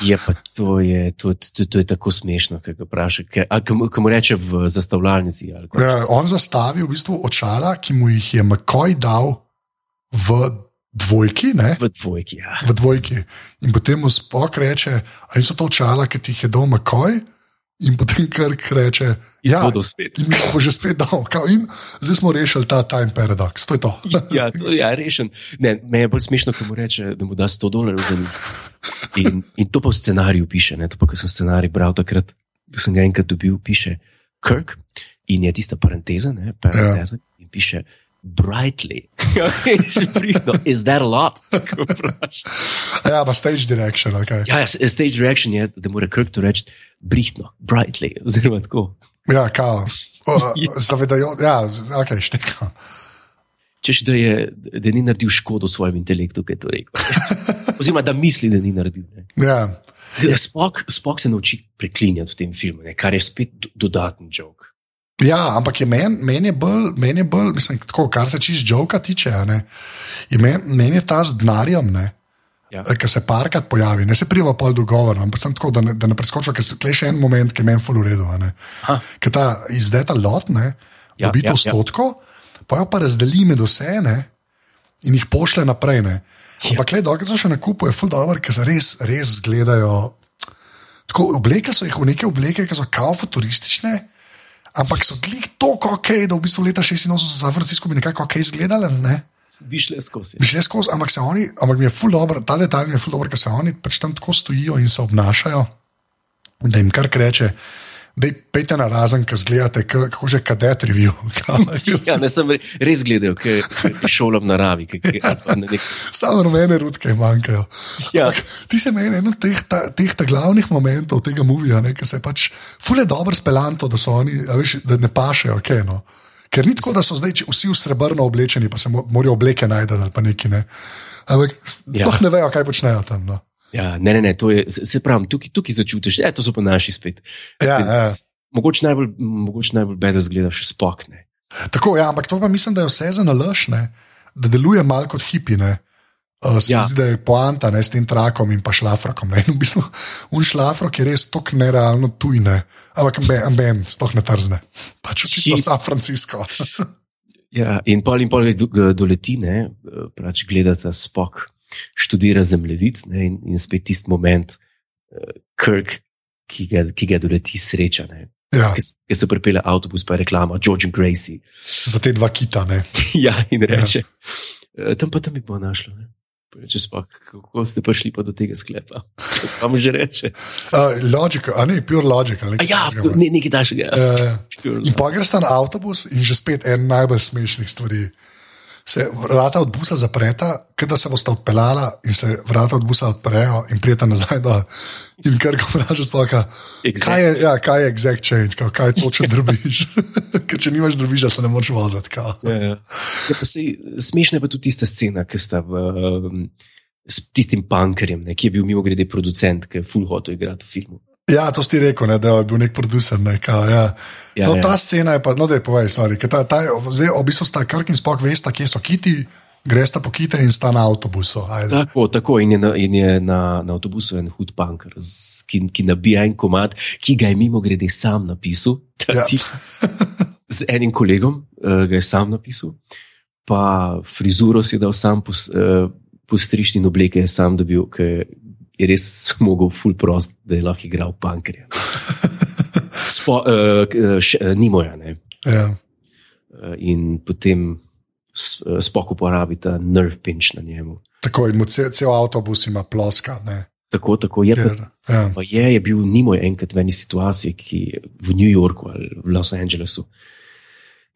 Je pa to, je, to, to, to je tako smešno, kaj ga vpraša. Kaj, mu- reče v zastavljalnici?
Ja, on zastavi v bistvu očala, ki mu jih je McCoy dal v dvojki. Ne?
V dvojki. Ja.
V dvojki. In potem mu spok reče, ali so to očala, ki ti jih je dal McCoy, in potem Krk reče, ja,
Bodo spet.
in bo že spet dal. Kao, in zdaj smo rešili ta time paradox, to je to.
Ja, to ja, rešen. Ne, me je bolj smešno, ko mu reče, da mu da 100 dolarjev za njih. In, in to pa v scenariju piše. Ne? To pa, ko sem scenarij bral takrat, ko sem ga enkrat dobil, piše Kirk in je tista parenteza, ne, parenteza ja. in piše. Brightly. Ja, pridno. Is that a lot?
Ja, pa stage direction, kaj.
Ja, ja, stage reaction je, da mora Kirk to reči brihtno, brightly, oziroma tako.
Ja, kao. O, zavedajo, ja, ok, šteka.
Češ, da, je, da ni naredil škodo svojemu intelektu, ki je to rekel. Oziroma, da misli, da ni naredil. Ne.
Ja,
Spok, spok se nauči preklinjati v tem filmu, ne, kar je spet do- dodaten jok.
Ja ampak je meni men je bolj, men je bolj mislim, tako, kar se čist žoka tiče, ne, je meni men je ta z denarjem.
Ja.
Ki se parkrat pojavi, ne se priva pol dogovor, ampak sem tako, da ne, da ne preskočim, ker se klej še en moment, ki je meni.
Aha.
Ker ta izdeta lot, ne,
Ja,
dobi to
ja, ja.
stotko, pa jo pa razdeli med vse ne, in jih pošle naprej. Ne.
Ja.
Ampak, le, dokler so še na kupu, je full dobro, ker se res, res gledajo. Tako, obleke so jih v neke obleke, ki so kao futuristične, ampak so klik toliko ok, da v bistvu leta 86 za San Francisco bi nekako ok izgledale. Ne?
Bi šli skozi.
Bi šli skozi, ampak se oni, ampak mi je full dobro, ta detajl mi je full dobro, ker se oni pač tam tako stojijo in se obnašajo, da jim kar reče. Da pejte na razen, ki zgledate, kako že kadet review.
Ja, ne sem re- res gledal, ker šolam naravi. Ki, ki, nek,
Samo rumene rutke manjkajo.
Ja.
Ampak Ti se meni eden od teh, ta, teh ta glavnih momentov tega movija, ki se pač fule dobro speljanto, da so oni, veš, da ne pašejo, okay, no. Ker ni tako, da so zdaj vsi v srebrno oblečeni, pa se mo- morajo obleke najti ali pa neki ne. Ampak
Ja.
ne vejo, kaj počnejo tam. No.
Ja, ne, ne, ne, to je, se se pravi, tukaj, tukaj začutiš, da to so pa naši spet.
Ja,
spet
ja.
Mogoče najbolj, mogoče najbolj beda zgleda še spokne.
Tako, ja, ampak to pa mislim, da je vse za nalaž, ne, da deluje malo kot hipine. Uh, se ja.
Ja.
zdi, da je poanta ne, s tem trakom in pa šlafrokom. Ne. In v bistvu, un šlafrok je res tako nerealno tujne, ampak ben, ben sploh ne trzne. Pač očitno. San Francisco.
Ja, in pol in pol doleti, ne, pač gledata spok, študira zemljevid ne, in, in spet tisti moment, uh, Kirk, ki ga, ki ga doleti sreča. Ne.
Ja,
Ki, s- ki se pripelje avtobus, pa je reklama George and Gracie.
za te dva kita. Ne.
ja, in reče, Eh, Tam pa tam bi bo našlo. Ne? Če sploh, kako ste prišli pa do tega sklepa? Kaj mu že reče?
Uh, logical, a ne, pure logical.
A
nekaj
Ja,
takega,
ne, nekaj dašega.
Ja, ja.
Pure
In pa greš na avtobus in že spet en najbolj smešnih stvari. Se vrata od busa zapreta, da se boste odpeljala, in se vrata od busa odprejo, in prijete nazaj dol. In kar ga vprašaš, spoka,
Exact.
kaj je, ja, kaj je exact change, kao, kaj točno drobiš. Ker če nimaš drobiža, se ne moreš voziti.
Ja, ja. Ja, pa sej, smešna je pa tudi tista scena, ki sta v, um, s tistim punkerjem, ne, ki je bil mimo grede producent, ki je full hotel igrati v filmu.
Ja, to si rekel, ne, da je bil nek producer. Ne, kao, ja.
Ja,
no,
ja.
ta scena je pa, no, da je povej, sorry, ta, ta, zdaj, v bistvu sta Krk in Spok, veste, kje so kiti, gresta po kite in sta na avtobusu. Ajde.
Tako, tako in je, na, in je na, na avtobusu en hud punker, ki, ki nabija en komat, ki ga je mimo grede sam napisal. ta
Ja.
tip. Z enim kolegom uh, ga je sam napisal, pa frizuro si dal sam pos, uh, postrišti in obleke sam dobil, ker je res mogel full prost, da je lahko igral punkerja. Spo, uh, uh, Nimoja, ne.
Ja.
Uh, in potem s- eh, spok uporabi ta nerve pinch na njemu.
Tako in mu cel, cel avtobus ima ploska. Ne,
Tako, tako je. Pa,
ker, ja.
pa je, je bil Nimo enkrat v eni situaciji, ki v New Yorku ali v Los Angelesu.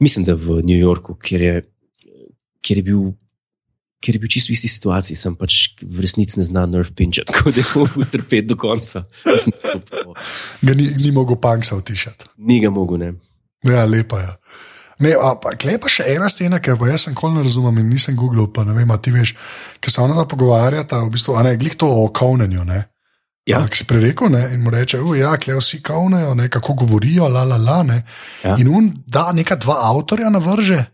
Mislim, da v New Yorku, kjer je, kjer je bil. Ker je bil čisto v isti situaciji, sem pač v resnici ne znal nerv pinčati, tako da je mogel trpeti do konca. Da
Ga ni, ni mogel panksa utišati.
Ni ga mogel, ne.
Ja, lepa je. Ne, a, pa, glej pa še ena scena, ki jo jaz nikoli ne razumem in nisem googlil, pa ne vem, ti veš, ker se ona pogovarjata, v bistvu, a ne, glik to o kovnenju, ne.
Ja.
Ki si prerekel, ne, in mu reče, "U, ja, klej vsi kovnejo, ne, kako govorijo, la, la, la, ne.
Ja.
In on da neka dva avtorja na vrže,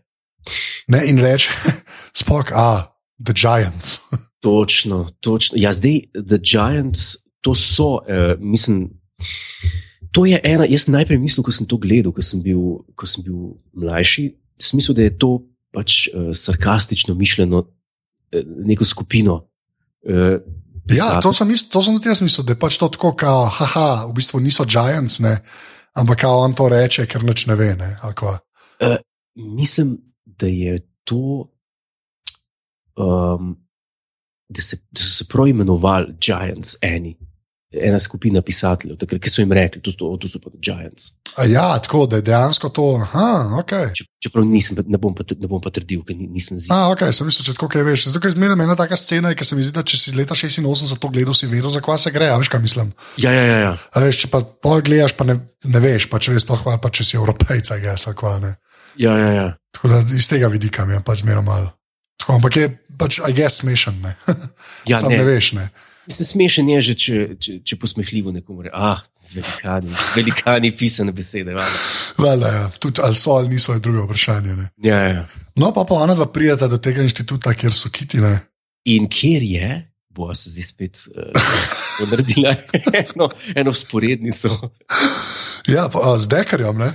ne, in reče, spok, a, The Giants.
Točno, točno. Ja, zdaj, The Giants, to so, uh, mislim, to je ena. Jaz najprej mislil, ko sem to gledal, ko sem bil, ko sem bil mlajši, sem mislil, da je to pač uh, sarkastično mišljeno, uh, neko skupino. Uh,
Ja, to sem, misl, to sem tudi jaz mislil, da je pač to tako, kao, haha, v bistvu niso Giants, ne, ampak kao on to reče, ker nič ne ve. Ne, kva.
Mislim, da je to. Um, da, se, da so se prav imenovali Giants, eni, ena skupina pisateljev, takrat, ki so jim rekli, to so, to so pa Giants.
A ja, tako da je dejansko to. Aha, ok.
Če- Čeprav nisem, ne bom pa, ne bom pa trdil, ker ni- nisem zid.
A, ok, sem mislil, če tako kaj veš. Zato, ker zmeraj ena taka scena, ki se mi zdi, da če si leta 86 to gledal, si vedel, za kva se gre. A veš, kaj mislim.
Ja, ja, ja. ja.
A veš, če pa pol gledaš, pa ne, ne veš, pa če res sploh hvala, pa če si evropejca, gess, ali kva ne.
ja, ja, ja.
Tako da iz tega vidika mi je pač zmeraj malo. Tako, ampak je pač, a je smešen, ne.
ja
Sam
ne.
ne veš, ne.
Mislim, smešen je že, če, če, če posmehljivo nekomu reče: ah, velikani, velikani pisane besede. valjda."
Vele, ja. Tudi ali so ali niso, je drugo vprašanje. Ne.
Ja, ja, ja.
No, pa pa ona dva prijeta do tega inštituta, kjer so kitine.
In kjer je, bo se zdaj spet uh, naredila eno, eno sporednico.
Ja, pa, a, z dekarjem, ne?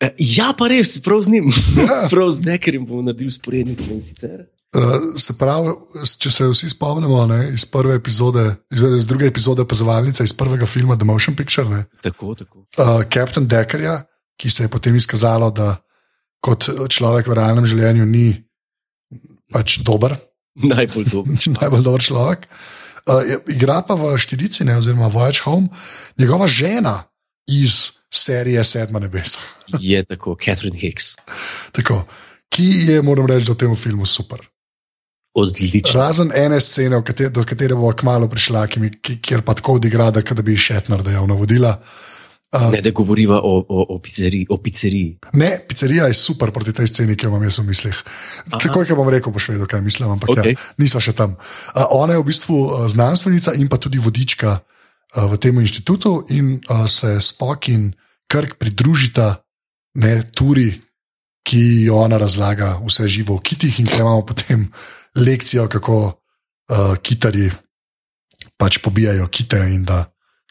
Eh, Ja, pa res, prav z njim.
Ja.
prav z nekerjem bom naredil sporednico in sicer.
Uh, se pravi, če se vsi spomnimo ne, iz prve epizode, iz, iz druge epizode opazovalnice, iz prvega filma The Motion Picture, ne,
Tako, tako.
uh, Captain Deckerja, ki se je potem izkazalo, da kot človek v realnem življenju ni pač dober,
Najbolj dober.
najbolj dober človek. Uh, igra pa v Štirici, ne, oziroma Voyage Home, njegova žena iz serije Sedma nebesa.
Je tako, Catherine Hicks.
Tako, ki je, moram reči, da v tem filmu super.
Odlično.
Razen ene scene, kater, do katere bo kmalo prišla, ki ki, kjer pa tako odigra, da, da bi Šetner dejal navodila. Uh,
Ne, da govoriva o, o, o, pizzeriji, o pizzeriji.
ne, pizzerija je super proti tej sceni, ki jo imam jaz v mislih. Takoj, ko bom rekel, boš vedel, kaj mislim, ampak okay. Ja, nisva še tam. Uh, ona je v bistvu znanstvenica in pa tudi vodička uh, v tem inštitutu, in uh, se Spock in Krk pridružita ne, turi, ki jo ona razlaga vse živo v kitih, in tukaj imamo potem lekcijo, kako uh, kitari pač pobijajo kite in da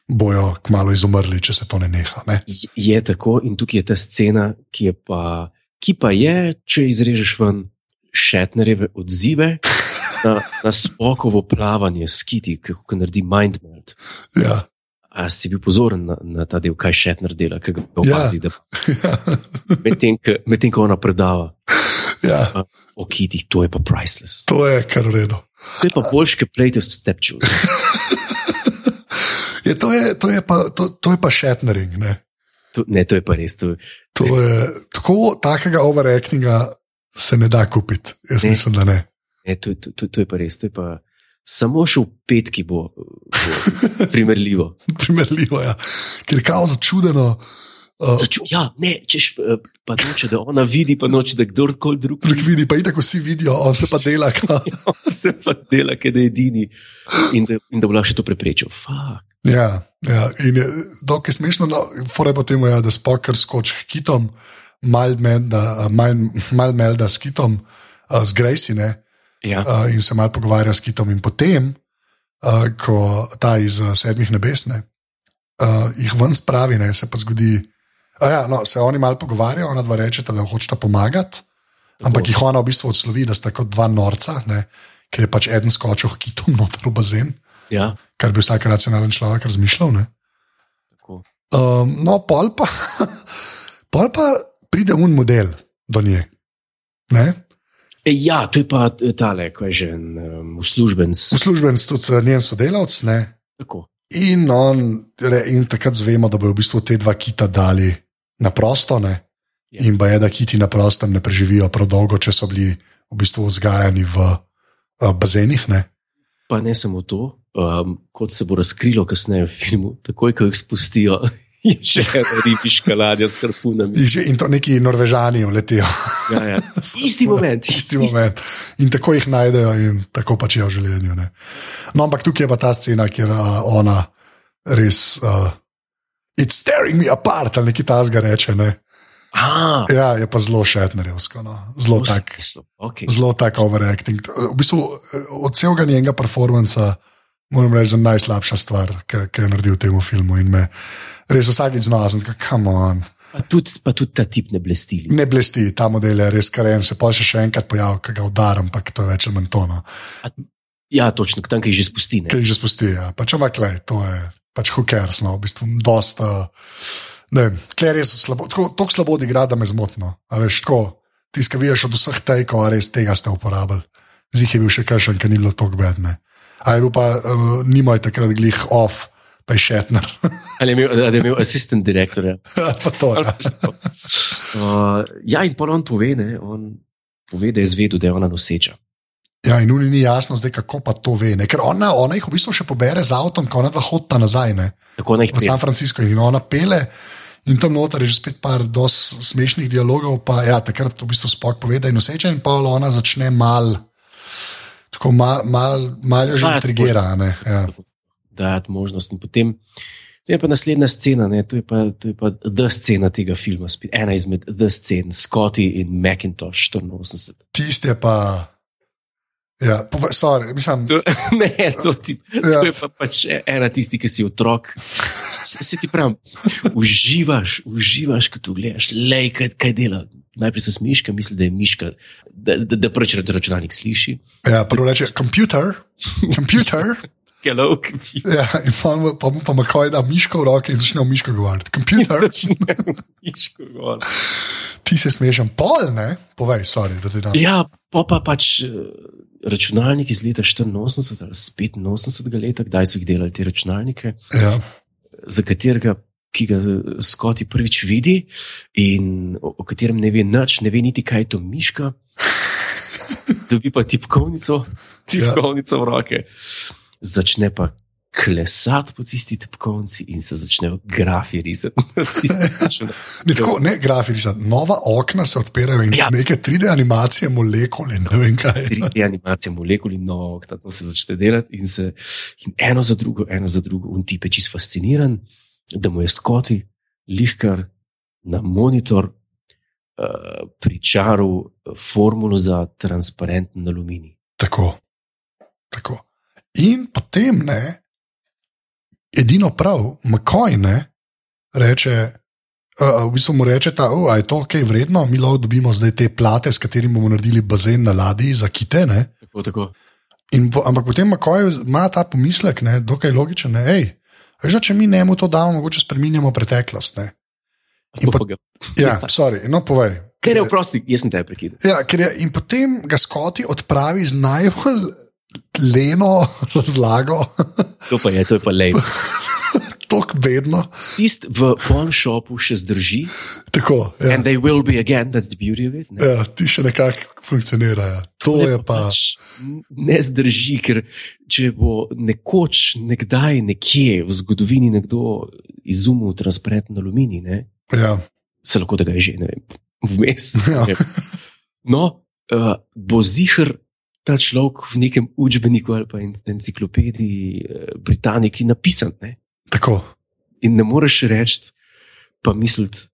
bojo kmalo izumrli, če se to ne neha. Ne?
Je tako, in tukaj je ta scena, ki, je pa, ki pa je, če izrežeš ven Šetnerjeve odzive na, na spokovo plavanje s kiti, kako naredi mind melt.
Ja.
A si bil pozoren na, na ta del, kaj Šetner dela, ki ga
Ja.
opazi, da medtem, medtem ko ona predava.
Ja,
o kitih, to je pa priceless.
to je kar v redu.
To je pa boljš, kot plejte s stepču.
Je, to, je, to, je pa, to, to je pa Shatnering. Ne?
Ne, to je pa res. To,
To je, tako takega overactinga se ne da kupiti. Jaz
Ne.
mislim, da ne.
Ne, to, to, to, to je pa res. Je pa samo še v petki bo, bo primerljivo.
Primerljivo je, ja. ker je kao začudeno. Uh,
Začu, ja, ne, češ eh, pa noče, da ona vidi, pa noče, da kdorkoli drug
Drug vidi, pa itak vsi vidijo, on se pa dela. Kao.
se pa dela, ker je edini in da, in da bo lahko še to preprečil. Fuck.
Ja, ja, in je, dokaj smešno, no, fore pa temu, ja, da spoker skoči h kitom, mal melda, mal, mal melda s kitom, uh, z Gracie, ne,
Ja,
uh, in se mal pogovarja s kitom. In potem, uh, ko ta iz uh, sedmih nebes, ne, uh, jih ven spravi, ne, se pa zgodi. A ja, no, se oni malo pogovarjajo, ona dva rečeta, da hočeta pomagati, ampak jih ona v bistvu odslovi, da sta kot dva norca, ne, ker je pač eden skočil kitom noter v bazen,
ja,
kar bi vsak racionalen človek razmišljal. Ne.
tako.
Um, no, pol pa, pol pa pride un model do nje. Ne?
E, ja, to je pa eh, tale, ko je že en um, uslužbenc.
Uslužbenc, tudi eh, njen sodelavec. Ne?
Tako.
In, on, in takrat zvemo, da bodo v bistvu te dva kita dali na prosto. Ne?
Ja.
In pa je, da kiti na prostem ne preživijo prav dolgo, če so bili v bistvu vzgajani v uh, bazenih. Ne?
Pa ne samo to, um, kot se bo razkrilo kasneje v filmu, takoj, ko jih spustijo, je še ena ribiška ladja s harpunami.
In, to neki norvežani vletijo.
Ja, ja. Isti moment.
Isti moment. In tako jih najdejo, in tako pač je v življenju. Ne. No, ampak tukaj je pa ta scena, kjer uh, ona res. Uh, It's tearing me apart, ali nekaj tasga reče. Ne.
Ah,
Ja, je pa zelo šetnerjevsko, no. zelo tak.
okay.
Zelo tak overacting. V bistvu eh, od celega njenega performanca moram reči, da najslabša stvar, ki je naredil v tem filmu. In me res vsakeč tako, come on.
Pa tudi, pa tudi ta tip ne blesti.
Ne blesti, ta model je res karen, se pa še, še enkrat pojavil, ki ga udaram, ampak to je več ali manj tono.
Ja, točno, tam, ki jih že spusti. Ne?
Ki jih že spusti. Ja. Pač ampak, le, to je pač hookers, no, v bistvu dosta. Ne tle je res slabo, tako, tako slabo odigra, da me zmotno. A veš, tako, tiskaj vidiš od vseh tejkov, a res tega ste uporabili. Zih je bil še kakšen, ki ni bilo tako bedne. A je bil pa, uh, nimaj takrat glih off, pa je šetner.
Ali je imel, ali je imel assistant direktorja.
pa to je.
Uh, ja, in pa on pove, ne, on pove, da je zvedel, da je ona noseča.
Ja, in uni ni jasno, zdaj kako pa to ve. Ne? Ker ona, ona jih v bistvu še pobere z avtom, ko ona dva hodita nazaj. Ne?
Tako naj
v San Francisco in ona pele. In tam noter je že spet par dosti smešnih dialogov, pa ja, takrat v bistvu spok pove, da je noseča in pa ona začne mal, tako mal, mal, mal jo že intrigira. Ja.
dajati možnost. In potem to je pa naslednja scena, ne, to je pa, to je pa the scena tega filma, spet ena izmed the scen, Scotty in Macintosh 84.
Tisti je pa. Ja, pove, sorry, mislim,
To, ne, to, ti,
Ja.
to je pa pač ena tisti, ki si otrok. Se, se ti pravi, uživaš, uživaš, ko to gledaš, lej, kaj, kaj dela. Najprej se smiška, misli, da je miška, da, da, da prvič računalnik sliši.
ja, prvo reče, computer, computer.
Hello, computer.
Ja, in pa mu pa, mu pa makoj da miško v roke in začne v miško govoriti. Computer,
Začne miško govoriti.
ti se smešam, pol, ne? Povej, sorry, da ti dam.
Ja, pa, pa pač eh, računalnik iz leta 84 ali iz 85 leta, kdaj so jih delali te računalnike,
Ja,
za katerega, ki ga Scotty prvič vidi in o, o katerem ne ve nič, ne ve niti kaj je to miška. Dobi pa tipkovnico, tipkovnico v roke. Začne pa klesati po tisti tipkovnici in se začnejo grafi risati.
Ne, tako, ne grafično, nova okna se odpirajo in ja.
Ja.
neke 3D animacije, molekul in ne vem kaj.
3D animacije, molekul in novog, to se začne delati in, se, in eno za drugo, eno za drugo. In ti je čist fasciniran, da mu je skoti, lihkar na monitor uh, pričaril formulo za transparenten aluminij.
Tako. tako. In potem ne, edino prav, McCoy ne, reče. Uh, v bistvu mu reče, da oh, je to kaj vredno, mi lahko dobimo zdaj te plate, s katerimi bomo naredili bazen na ladji za kite. Ne?
Tako, tako.
In, ampak potem McCoy ima ta pomislek, ne, dokaj logičen. Ne, ej, da če mi njemu to damo, mogoče spremenjamo preteklost. Ne? In
ga,
Ja, sorry, no povej.
Ker je vprosti, jaz sem te prekidal.
Ja, je, in potem ga Skoti odpravi z najbolj leno razlago,
To pa je, to je pa lej.
tako bedno.
Tist v pawn shopu še zdrži.
Tako, ja.
And they will be again, that's the beauty of it. Ne?
Ja, ti še nekako funkcionirajo. To
Ne,
je
pa
pa.
pač ne zdrži, ker če bo nekoč, nekdaj, nekje v zgodovini nekdo izumil transparenten aluminij, ne,
Ja,
se lahko da ga je že, ne vem, vmes.
Ja.
ne vem. No, uh, bo zihar ta človek v nekem učbeniku ali pa en- enciklopediji uh, Britaniki napisan. Ne?
Tako.
In ne moreš reči, pa misliti,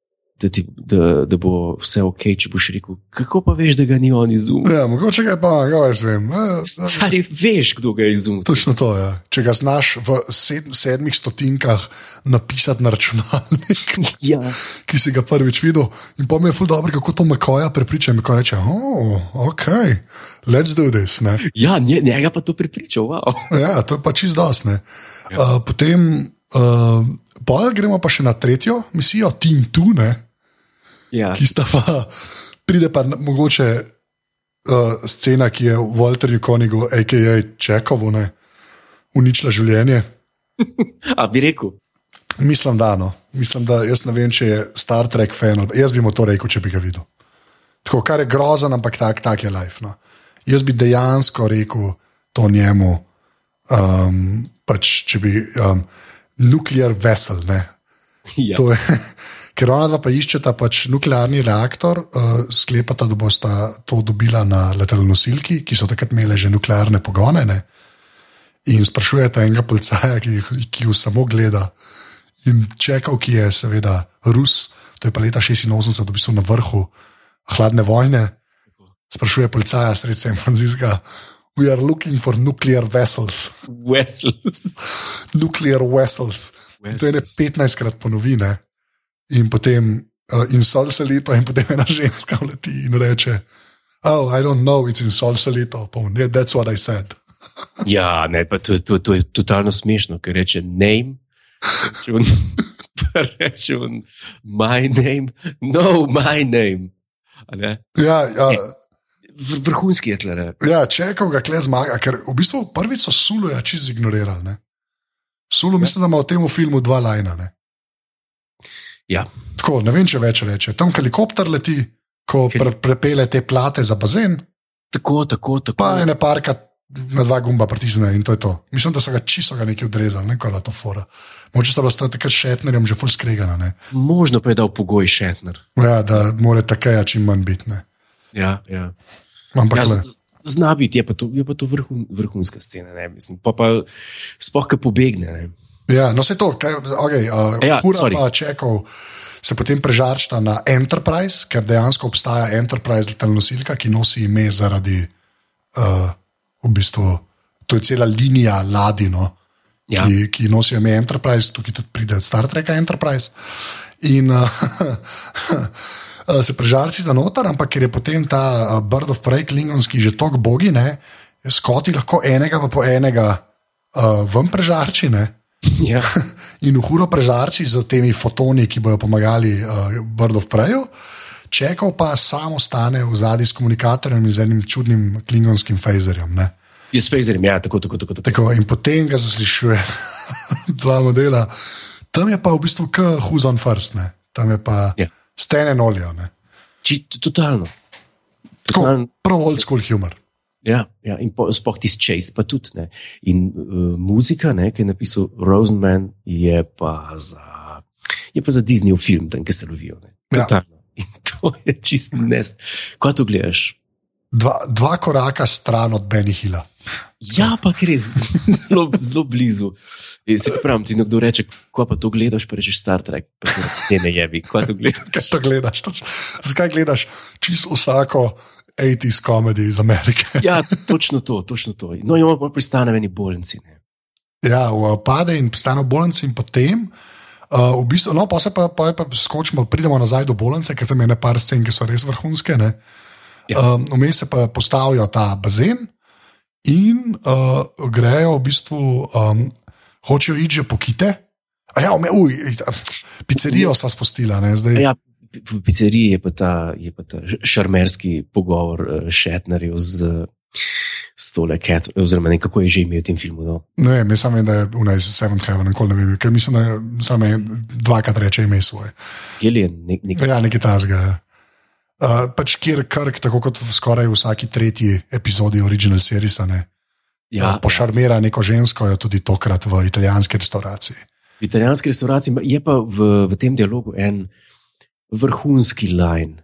da, ti, da, da bo vse ok, če boš rekel, kako pa veš, da ga ni on izumil.
Ja, mogoče ga je pa, ja, jaz vem. Ja, ja.
Stari, veš, kdo ga je izumil.
Točno to je. Ja. Če ga znaš v sed, sedmih stotinkah napisati na računalnik,
Ja,
ki si ga prvič videl, in pa mi je ful dobro, kako to Mekoja prepriča. Meko reče, oh, ok, let's do this. Ne.
ja nje, njega pa to pripričal. Wow.
Ja, to je pa čist dosne.
Ja.
Uh, potem uh, pol gremo pa še na tretjo misijo, Team 2, ne,
Ja,
ki sta pa, pride pa mogoče uh, scena, ki je Walterju Konigu, a.k.a. Čekovu, ne, uničila življenje.
a bi rekel.
Mislim, da no. Mislim, da jaz ne vem, če je Star Trek fan. Jaz bi mu to rekel, če bi ga videl. Tako, kar je grozen, ampak tak, tak je life. No. Jaz bi dejansko rekel to njemu, um, pač, če bi um, nuklear vesel. Ne.
Ja.
To je, ker ona dva pa iščeta pač nuklearni reaktor, uh, sklepata, da bosta to dobila na letalonosilki, ki so takrat imele že nuklearne pogone. Ne? In sprašujete enega policaja, ki, ki jo samo gleda. In čekal, ki je seveda Rus, to je pa leta 86, v bistvu na vrhu hladne vojne, sprašuje policaja sredi San Francisca. We are looking for nuclear vessels,
Wessels.
nuclear vessels. In To je ne
Vessels.
15 krat ponovi, ne? in potem uh, in Solsalito, in potem ena ženska leti in reče: Oh, I don't know, it's in Solsalito. Yeah, that's what I said.
Ja, ne, pa to, to, to je totalno smešno, ker reče name. Reče on, my name, no, my name.
Ja, ja,
V- Vrhunski je tle.
ja čekal ga kle zmaga, ker v bistvu prvič so Suluja čisto ignorirali. Ne? Sulu, mislim, da ima v tem filmu dva lajna. Ne?
Ja,
Tako, ne vem, če več reče. Tam helikopter leti, ko pre, prepele te plate za bazen,
tako, tako, tako.
pa ene parka na dva gumba pritisne in to je to. Mislim, da so ga čisto ga nekaj odrezali, ne kaj to fora. Moče sta bila sta takrat s Šetnerjem že full skregana, ne?
Možno pa je dal pogoj Šetner.
ja, da mora takeja čim manj biti.
Ja, ja.
Ampak
Ja, z- Zna biti, je pa to, je pa to vrhun, vrhunska scena. Ne? Mislim, pa pa sploh, ki pobegne. Ne?
ja, no se to, kaj, okay, uh,
Ja,
ja, Hura
sorry.
pa čekal. Se potem prežarčta na Enterprise, ker dejansko obstaja Enterprise letalna nosilka, ki nosi ime zaradi, uh, v bistvu, to je cela linija ladino,
Ja.
ki, ki nosijo ime Enterprise, tukaj tudi pride od Star Treka Enterprise. In uh, se prežarci da noter, ampak ker je potem ta uh, Bird of Prey, klingonski, že tok bogi, ne, skoti lahko enega pa po enega uh, ven prežarči. Ne.
Ja.
In v huro prežarči z temi fotoni, ki bodo pomagali uh, Bird of Preju, čekal pa samo stane v zadnji s komunikatorjem in z enim čudnim klingonskim fazerjem. ne.
Jaz fejzerim, ja, tako, tako, tako. tako.
Tako, in potem ga zaslišuje dva modela. Tam je pa v bistvu kot Who's on First, ne? tam je pa
Ja.
Stene noljo. ne.
Či, totalno. Totalno.
prav old school humor.
Ja, ja, in sploh tisti čas, pa tudi. Ne. In uh, muzika, ne, ki je napisal Rosenman, je pa za, je pa za Disneyjev film, tam, ki se lovijo. ne.
Ja.
Totalno. In to je čist nest. Ko to gledaš?
Dva, dva koraka stran od Benny Hilla.
Ja, pa res, zelo, zelo blizu. Se ti pravim, ti nekdo reče, ko pa to gledaš, pa rečeš Star Trek. Pa rečeš, Ne, jebi, ko to gledaš.
Kaj to gledaš? Toč, zakaj gledaš čisto vsako 80s komedijo iz Amerike?
Ja, točno to, točno to. No, on pa pristane v eni bolnici. Ne.
Ja, pade in stane v bolnici, in potem. Uh, v bistvu, no, pa se pa, pa, pa skočimo, pridemo nazaj do bolnice, ker tam je nekaj scen, ki so res vrhunske. ne.
Ja.
Um, Vmes se pa postavijo ta bazen in uh, grejo v bistvu, um, hočejo iti že po kite. A ja, ume, uj, pizzerijo sta spustila, ne, zdaj.
Ja, v pizzeriji je pa ta, je pa ta šarmerski pogovor uh, Šetnerjev z, s tole Cat, oziroma ne, kako je že imel v tem filmu. No.
Ne vem, jaz samo vem, da je v Seventh Heaven, nikoli ne vem, ker mislim, da je samo dvakrat reče ime svoje.
Gillian, nek, nek,
Ja, nekaj tasga. Uh, pač kjer krk, tako kot v skoraj vsaki tretji epizodi original seriesa, ne,
ja,
ja, pošarmira neko žensko, jo tudi tokrat v italijanski restavraciji.
v italijanski restavraciji je pa v, v tem dialogu en vrhunski line.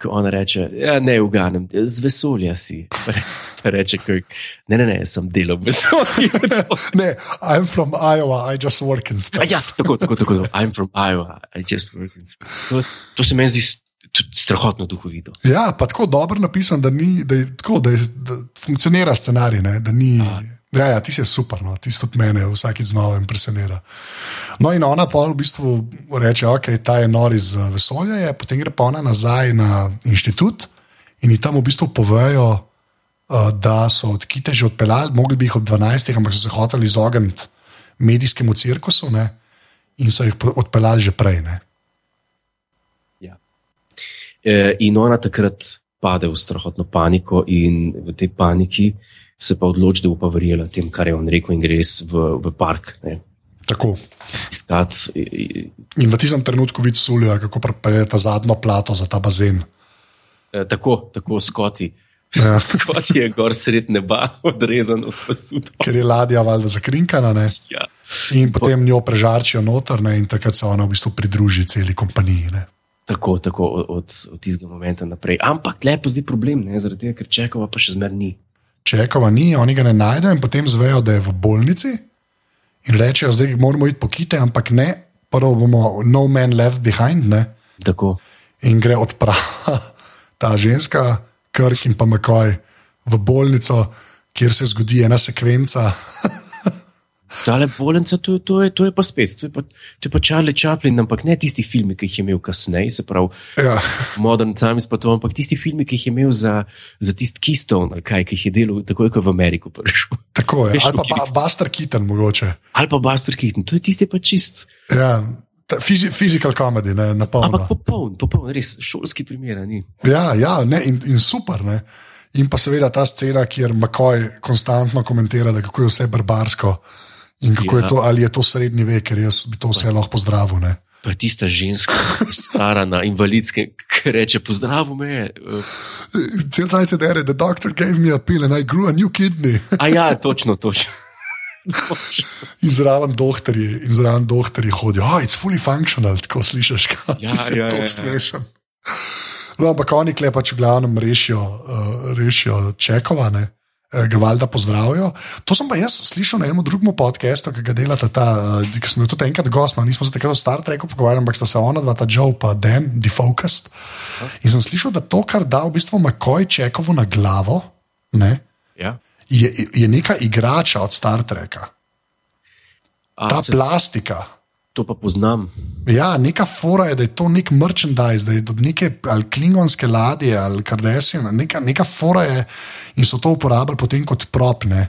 Ko ona reče, ja, ne uganem, z vesolja si. Pa reče, kaj, ne, ne, ne, sem delal v vesolju.
Ne, I'm from Iowa, I just work in
A
space.
Ja, tako, tako, tako. tako. I'm from Iowa, I just work in space. To, to se meni zdi strahotno duhovito.
Ja, pa tako dobro napisan, da, ni, da, je, tako, da, je, da funkcionira scenarij. Ne, da ni, ja, ja, ti si super, no, ti tudi mene vsakeč znova impresionira. No, in ona pa v bistvu reče, ok, ta je nor iz eh, vesolja, je, potem gre pa ona nazaj na inštitut in ji tam v bistvu povejo, uh, da so od Kite že odpeljali, mogli bi jih ob 12, ampak so se hoteli izogniti medijskemu cirkusu ne, in so jih odpeljali že prej. Ne.
Ja. E, in ona takrat pade v strahotno paniko, in v tej paniki se pa odloči, da bo pa verjela tem, kar je on rekel, in gre res v, v park. Ne.
Tako.
Iskat,
In v tistem trenutku vidiš Sulja, kako prepelje ta zadnjo plato za ta bazen.
e, tako, tako skoti.
Ja.
Skoti je gor sred neba, odrezan od pasu.
Ker je ladja valjda zakrinkana ne?
Ja.
in potem njo prežarčijo noter ne? in takrat se ona v bistvu pridruži celi kompaniji. Ne?
Tako, tako od, od, tistega momenta naprej. Ampak lepo zdaj problem, ne, zaradi tega, ker čekava pa še zmer ni.
Čekova ni, oni ga ne najdejo in potem zvejo, da je v bolnici in rečejo, zdaj moramo iti po kite, ampak ne, prvo bomo no man left behind ne?
Tako.
in gre odprava ta ženska, Krk in pa Makoj v bolnico, kjer se zgodi ena sekvenca.
Tale bolenca, to, to, je, to je pa spet, to je pa, to je pa Charlie Chaplin, ampak ne tisti filmi, ki jih je imel kasneje, se pravi
Ja.
Modern Times, pa to, ampak tisti filmi, ki jih je imel za, za tisti Keystone, ali kaj, ki jih je delal takoj, ko je v Ameriko prišel.
Tako je,
Veš,
ali pa, pa Buster Keaton, mogoče.
Ali pa Buster Keaton, to je tisti pa čist.
Ja, fizi, physical comedy, ne, na polno.
Ampak popoln, popoln, res šolski primer, ni.
Ja, ja ne, in, in super. Ne. In pa seveda ta scena, kjer Makoj konstantno komentira, da kako je vse barbarsko in kako ja.
Ja.
je to, ali je to srednji vek, ker jaz bi to vse lahko pozdravil. Ne.
Pa je tista ženska, stara na invalidskem, ki reče: Pozdrav me.
Cel cajt se dere, the doctor gave me a pill and I grew a new kidney.
A ja, točno, točno.
In zraven doktorji, in zraven doktorji hodijo, oh, it's fully functional, tako slišiš, kaj
Ja,
se
ja,
to
ja, ja.
smešen. No, ampak oni kle pač v glavnem rešijo, uh, rešijo čekovane. Ga valjda pozdravijo. To sem pa jaz slišal na enem drugem podkastu, ki ga delata ta, uh, ki sem bil tudi enkrat gost, no, nismo se takrat o Star Treku pogovarjali, ampak sta se ona dva, ta Joe pa Dan, defocused. In sem slišal, da to, kar da v bistvu Makoj Čekovu na glavo, ne,
Ja.
je, je neka igrača od Star Treka.
A,
Ta
se,
plastika.
To pa poznam.
Ja, neka fora je, da je to nek merchandise, da je od neke ali klingonske ladje ali Kardashian, neka, neka fora je in so to uporabljali potem kot propne.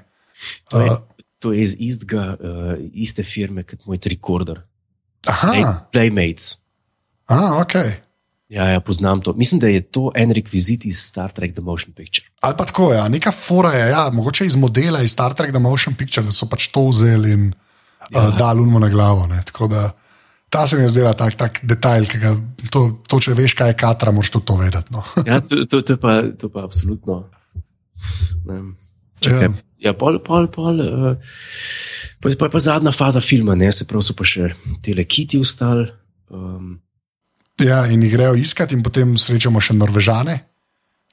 To je,
Uh,
to je iz istega, uh, iste firme kot moj trikorder.
aha,
Play, Playmates.
a, ok.
Ja, ja, poznam to. Mislim, da je to en rekvizit iz Star Trek The Motion Picture.
Ali pa tako ja, neka fora je, ja, mogoče iz modela iz Star Trek The Motion Picture, da so pač to vzeli in ja.
Ja.
uh, dali unmo na glavo. Ne. Tako da ta se mi je zdela tak, tak detajl, ki ga, to, to, če veš, kaj je katra, moraš tudi to vedeti. No.
Ja, to, to, to, pa, to pa absolutno. Čakaj,
Ja.
ja. pol, pol, pol. Uh, pa, pa je pa zadnja faza filma, ne, se pravi, so pa še tele kiti ustali. Um,
Ja, in jih grejo iskat, in potem srečamo še Norvežane,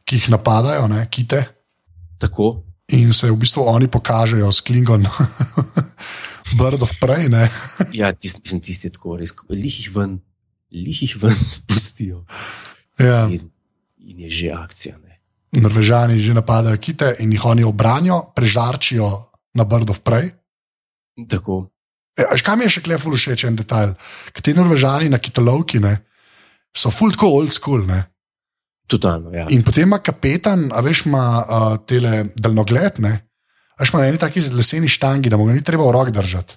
ki jih napadajo, ne, kite.
tako.
In se v bistvu oni pokažejo s Klingon, Bird of Prey.
Ja, tisti, mislim, tisti je tako res. Lih jih ven, lih jih ven spustijo.
Ja.
In, in je že akcija. Ne.
Norvežani že napadajo kite in jih oni obranijo, prežarčijo na Bird of Prey.
Tako.
Veš, kaj mi je še kleful všeč en detajl? Ker ti Norvežani na kitolovki ne, so full tako old school. Ne?
Totalno, ja.
In potem ima kapetan, a veš, ima uh, tele daljnogled, ne? A veš, ima na eni taki leseni štangi, da mu ga ni treba v rok držati.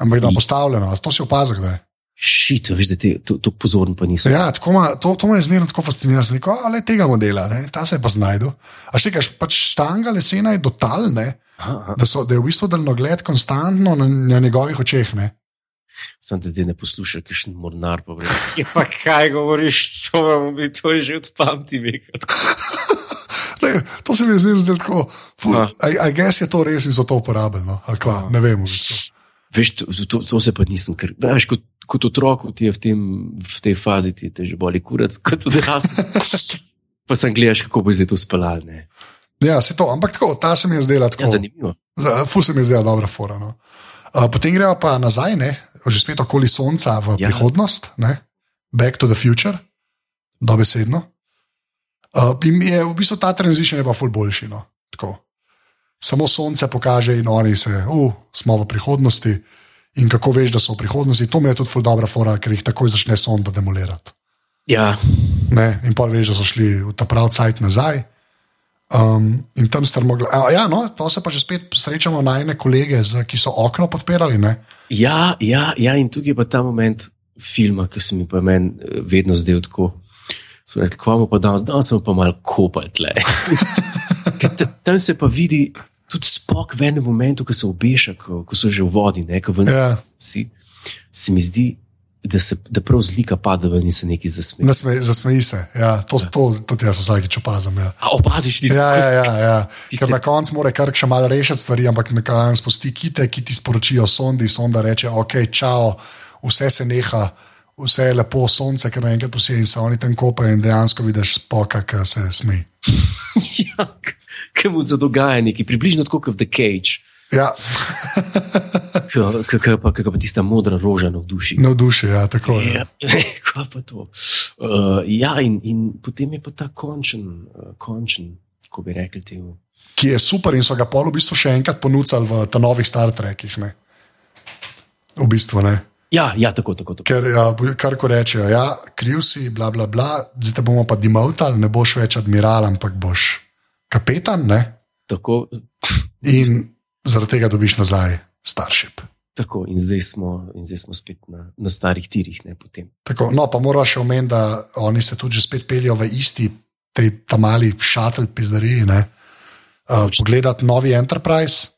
Ampak da je postavljeno, a to si opazil, da je.
Šit, veš, da ti to, to pozorn pa nisem.
Ja, ma, to, to me je zmerno tako fasciniralo. Rekel, ale tega modela, ne? ta se je pa znajdu. A štekaš, pač štanga lesena je dotalne, da, so, da je v bistvu daljnogled konstantno na, na njegovih očeh. Ne?
Sam te zdaj ne posluša, kišni mornar pa reče. Ja, pa kaj govoriš, to to je že od pamti veka.
Ne, to se mi je zmerno zdelo tako. I guess je to res in so to uporabljeno. No? ali kva,
Aha.
Ne vem.
Veš, to, to, to se pa nisem, ker veš, kot, kot otrok ti je v, tem, v tej fazi, ti te že boli kurac, kot odrasel. pa sem gledaš, kako bo zdaj to spalal. Ne?
Ja, se to, ampak tako, ta se mi je zdela tako.
Ja, zanimivo.
Za- Ful se mi je zdela dobra fora. No. Uh, potem gremo pa nazaj, ne? že spet okoli Sonca v
ja.
prihodnost, ne? Back to the Future, dobesedno. Uh, in je v bistvu ta tranzition je pa ful boljši. No? Tako. Samo Sonce pokaže in oni se, uh, smo v prihodnosti. In kako veš, da so v prihodnosti, to mi je tudi ful dobra fora, ker jih takoj začne sonda demolirati.
Ja,
Ne? In pa veš, da so šli v ta pravi cajt nazaj. Um, in tam strmogla. A, ja, no, to se pa že spet srečamo najne kolege, z, ki so okno podpirali. Ne?
ja, ja, ja, in tukaj je pa ta moment filma, ki se mi pa meni eh, vedno zdel tako. So rekli, kva bomo pa danes, danes smo pa malo kopali tle. Tam se pa vidi tudi spok v enem momentu, ko se obeša, ko, ko so že v vodi, ne, ko ven
Ja.
vsi. Se mi zdi, da, se, da prav zlika pada ven in se nekaj zasmeji.
Nasme, zasmeji se. Ja, to, to tudi jaz vsakeč opazim. Ja.
A opaziš ti
Ja, ja, ja, ja.
Tiste-
Ker na koncu mora kar še malo rešiti stvari, ampak nekaj spusti kite, ki ti sporočijo sondi, sonda reče: Ok, čau, vse se neha, vse je lepo, sonce, ker naenkrat posije in se oni tam kopajo in dejansko vidiš spoka, ki se smeji.
ja, ki mu za dogajanje, ki je približno tako kot The Cage,
Ja,
ki pa, ki pa tista modra roža navduši.
navduši, ja, tako je.
Ja, kaj pa to? Uh, ja, in, in potem je pa ta končen, uh, končen ko bi rekli temu.
Ki je super in so ga pol v bistvu še enkrat ponudili v ta novih Star Trekih. Ne? V bistvu ne.
Ja, ja, tako, tako. tako.
Ker ja, kar ko rečejo, ja, kriv si, bla, bla, bla, zdaj te bomo pa demoutali, ne boš več admiral, ampak boš kapetan. Ne?
tako
In zaradi tega dobiš nazaj starship.
Tako, in zdaj smo, in zdaj smo spet na, na starih tirih. Ne, potem.
Tako, no, pa moraš še omeniti, da oni se tudi že spet peljejo v isti, tej ta mali šatel pizdariji. ne. Uh, pogledati novi Enterprise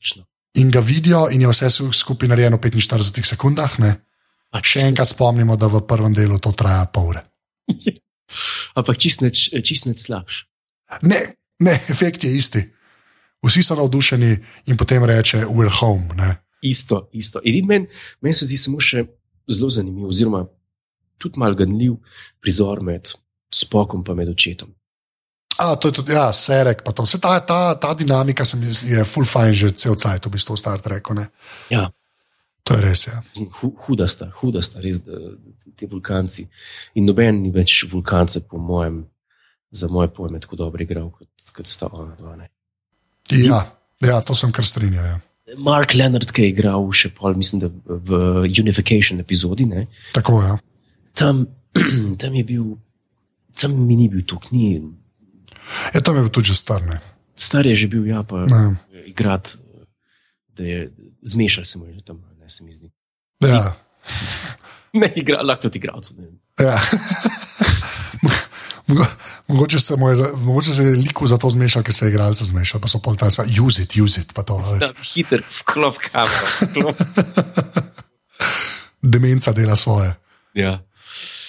Točno.
In ga vidijo, in je vse skupaj narejeno v 45 sekundah. Ne.
Pač
Še enkrat spomnimo, da v prvem delu to traja pol ure.
Ampak čist neč, čist neč slabš.
Ne, ne, efekt je isti. Vsi so navdušeni in potem reče, we're home. Ne.
Isto, isto. Edin meni men se zdi samo še zelo zanimiv, oziroma tudi mal ganljiv prizor med spokom in med očetom.
A, to je tudi, ja, serek, pa to. Vse ta, ta, ta dinamika se mi je full fine že cel cajt, v bistvu v Star Treku. Ne.
Ja,
To je res, ja.
hu, huda sta, huda sta, res ti vulkanci. In noben ni več vulkance, po mojem, za moje pojme, tako dobro igral kot, kot sta ona dva. Ne.
Ja, ja, to sem kar strinjal. Ja.
Mark Leonard, ki je igral še pol, mislim, da v Unification epizodi, ne,
Tako je. Ja.
tam, tam je bil, tam mi ni bil tukaj.
Ja, tam je bil tudi že star. Ne.
Star je že bil, ja, pa
Ne.
igrati, da je zmešal se mu že tam, ne se mi zdi.
Ja.
Ne igra, lahko tudi igralcu. vem.
Ja. Mogo- Mogoče se, je, za- mogoče se je liku za to zmešal, ker se je igralce zmešal, pa so pol ta use it, use it,
hiter, vklop kamero. vklop.
Demenca dela svoje.
Ja.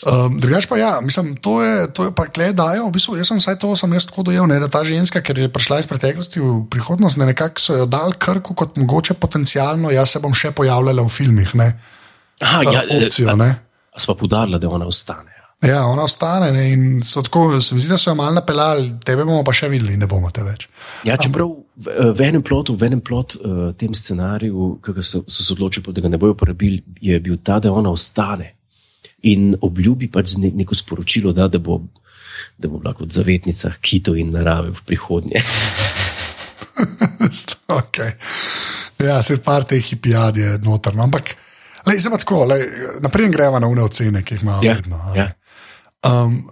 Um, Drugač pa ja, mislim, to je, to je pa kle dajo. V bistvu, jaz sem vsaj to sem jaz tako dojel, ne, da ta ženska, ker je prišla iz preteklosti v prihodnost, ne, nekako so jo dal krku kot mogoče potencialno, jaz se bom še pojavljala v filmih, ne,
Aha,
ja,
ja,
opcijo,
a,
ne.
a sva podarila, da ona ostane. ja.
Ja, ona ostane ne, in so tako, se mi zdi, da so jo malo napeljali, tebe bomo pa še videli, ne bomo te več.
Ja, čeprav v, v enem plotu, v enem plot, uh, tem scenariju, ki so se odločili, da ga ne bojo uporabili, je bil ta, da ona ostane in obljubi pač ne, neko sporočilo, da, da, bo, da bo bila kot zavetnica kitov in narave v prihodnje.
okay. Ja, se par teh hipijad je notrno, ampak lej, zdaj pa tako, lej, naprej gremo na une ocene, ki jih imamo
Ja,
vedno. a ne.
ja.
Um,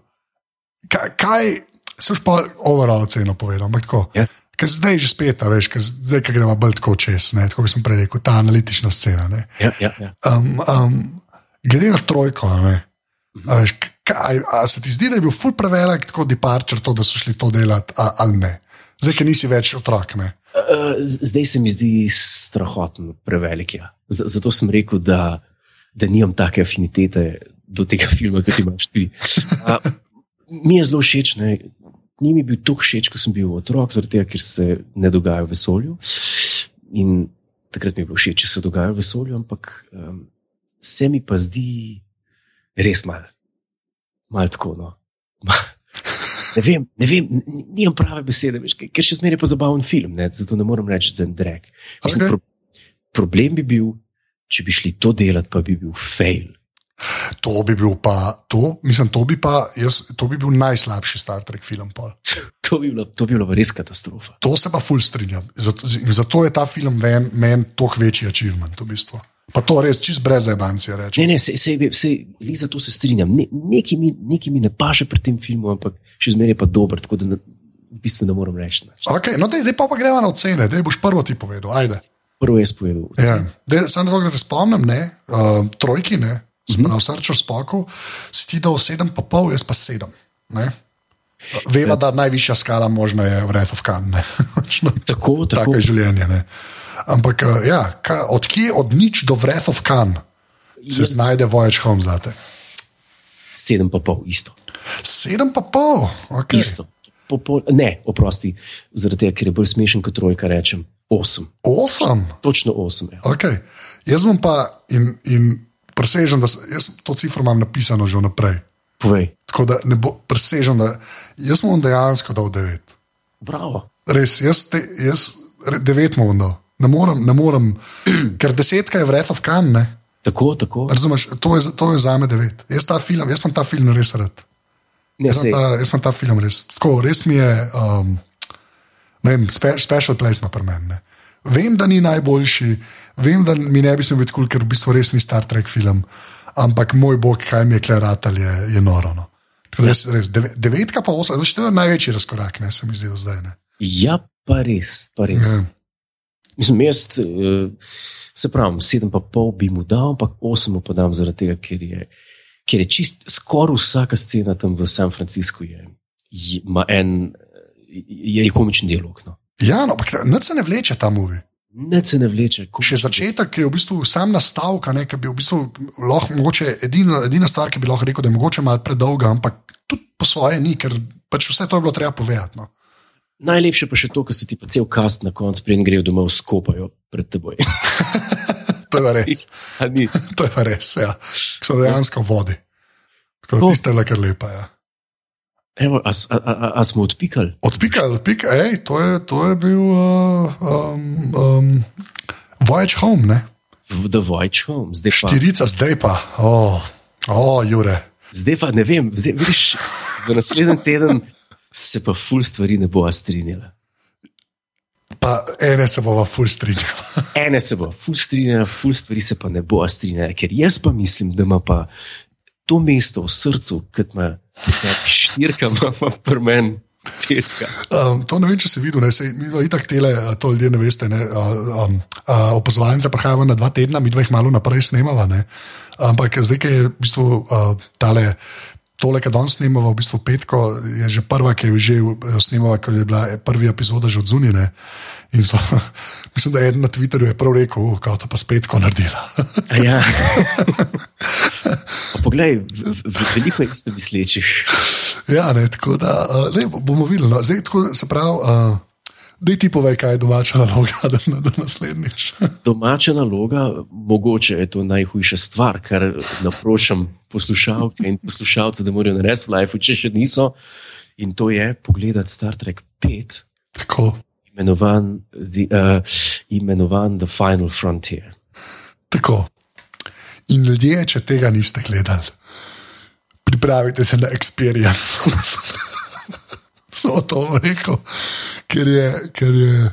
kaj, se už pa overall oceno povedal, ampak tako.
Ja.
Ker zdaj že spet, a veš, ker zdaj, ki gremo bolj tako čez, ne, tako kot sem prej rekel, ta analitična scena. Ne.
Ja, ja, ja.
Um, um, glede na trojko, a ne, a, veš, kaj, a se ti zdi, da je bil ful prevelik tako departure, to, da so šli to delati, a, ali ne? Zdaj, ker nisi več otrok. Ne?
Uh, zdaj se mi zdi strahotno prevelik. Ja. Z zato sem rekel, da, da nimam take afinitete do tega filma, kot imaš ti. Uh, mi je zelo všeč. Ne? Ni mi bil tako všeč, ko sem bil otrok, zaradi tega, ker se ne dogaja v vesolju. In takrat mi je bilo všeč, če se dogaja v vesolju, ampak um, se mi pa zdi res malo, malo tako. No. Ne vem, ne vem, nimam prave besede, veš, ker še zmeraj pa zabaven film, ne? zato ne morem reči, da je drek. Mislim,
Okay.
pro, problem bi bil, če bi šli to delati, pa bi bil fail.
To bi bil pa, to, mislim, to bi, pa, jaz, to bi bil najslabši Star Trek film.
To bi bilo, to bi bilo res katastrofa.
To se pa ful strinjam. Zato, zato je ta film meni men toliko večji achievement. V bistvu. Pa to res čist brez ebancije reče.
Ne, ne, se, se, se, se za to se strinjam. Ne, nekaj, mi, nekaj mi ne paše pri tem filmu, ampak še zmeraj je pa dober, tako da ne, v bistvu ne morem reči. nič.
Okay, no, dej, dej pa, pa greva na ocene, da boš prvo ti povedal. Ajde.
Prvo je spovedal.
Ja. Dej, tako, da te spomnim, ne, uh, trojki, ne, sprav srčo spoko, si ti dal sedem, pa pol, jaz pa sedem. Ne. Veva, da najvišja skala možna je Wrath of Khan. ne. Pač, no,
Tako, tako.
Tako je življenje. Ne. Ampak, uh, ja, ka, od kje, od nič do Wrath of Khan se
Jaz-
znajde Voyage Home zate?
Sedem pa pol, isto.
Sedem pa pol, okay.
isto. Po, po, ne, oprosti, zaradi tega, ker je bolj smešen kot trojka, rečem osem.
osem.
Točno osem. Ja.
Okay. Jaz bom pa in, in presežen, da jaz to cifro imam napisano že vnaprej.
Povej,
Tako da ne bo presežen, da jaz bom dejansko dal devet.
bravo.
Res, jaz, te, jaz devet bom dal. Ne morem, ne morem ker desetka je Wrath of Khan. Ne?
Tako, tako.
Razumeš, to je, to je za me devet. Jaz, ta film, jaz sem ta film res rad.
Ne,
Jaz sem ta, jaz sem ta film res. Tako, res mi je, um, ne vem, spe, special place ima pri meni. Vem, da ni najboljši, vem, da mi ne bi smel biti kul, cool, ker v bistvu res ni Star Trek film, ampak moj bog, kaj mi je kleratal, je, je noro. No. Tako da Res, res, deve- devetka pa osem, to je največji razkorak, ne, se mi zdi do zdaj. Ne.
ja, pa res, pa res.
Ja.
Mislim, jaz, eh, se pravi, sedem pa pol bi mu dal, ampak osem mu pa dam zaradi tega, ker je, ker je čist skoraj vsaka scena tam v San Franciscu, je, je, en, je, je komičen dialog. No.
Ja, no, ampak nič se ne vleče ta movie.
Ne se ne vleče.
Še začetek je v bistvu sam nastavek, ki bi v bistvu lahko, mogoče, edina, edina stvar, ki bi lahko rekel, da je mogoče malo predolga, ampak tudi po svoje ni, ker pač vse to je bilo treba povedati. No.
Najlepše pa še to, ko se ti pa cel kast na koncu, preden grejo domov, skopajo pred teboj.
To je pa res. To je pa res, ja. So dejansko vodi. Tako da tiste bila kar lepa. Ja.
Evo, a, a, a, a smo odpikali?
Odpika, odpika, ej, to je, to je bil uh, um, um, Voyage Home, ne?
The Voyage Home, zdaj pa,
Štirica, zdaj pa, o, oh, oh, Jure.
zdaj pa ne vem, zdaj, vidiš, za naslednji teden se pa ful stvari ne bo strinjala.
Pa ene se bova ful strinjala.
Ene se bo ful strinjala, ful stvari se pa ne bo strinjala, ker jaz pa mislim, da ima pa to mesto v srcu, kot ima štirka, ima pa pri meni petka.
Um, to ne vem, če si videl, ne, sej, mi itak tele, to ljudje ne veste. Ne, um, a, opazovalnica prihaja na dva tedna, mi dva jih malo naprej snemava. Ne, ampak zdaj, ki je v bistvu uh, tale. Tole, kar danes snemamo, v bistvu petko, je že prva, ki je že eh, snemala, ko je bila prva epizoda že od zunine. In so, mislim, da je eden na Twitterju je prav rekel, "Uh, kako to pa spet ko naredila.
Ja. Poglej, v, v, veliko je isto mislečih.
ja, ne, tako da ne, bomo videli. No. Zdaj, tako, se pravi, uh, da ti povej, kaj je domača naloga, da, da naslednjič.
Domača naloga, mogoče je to najhujša stvar, kar naprošam poslušalke in poslušalce, da morajo narediti v life, če še niso. In to je pogledati Star Trek 5,
tako.
imenovan The, uh, imenovan The Final Frontier.
Tako. In ljudje, če tega niste gledali, pripravite se na experience. Samo to rekel, ker je, ker je,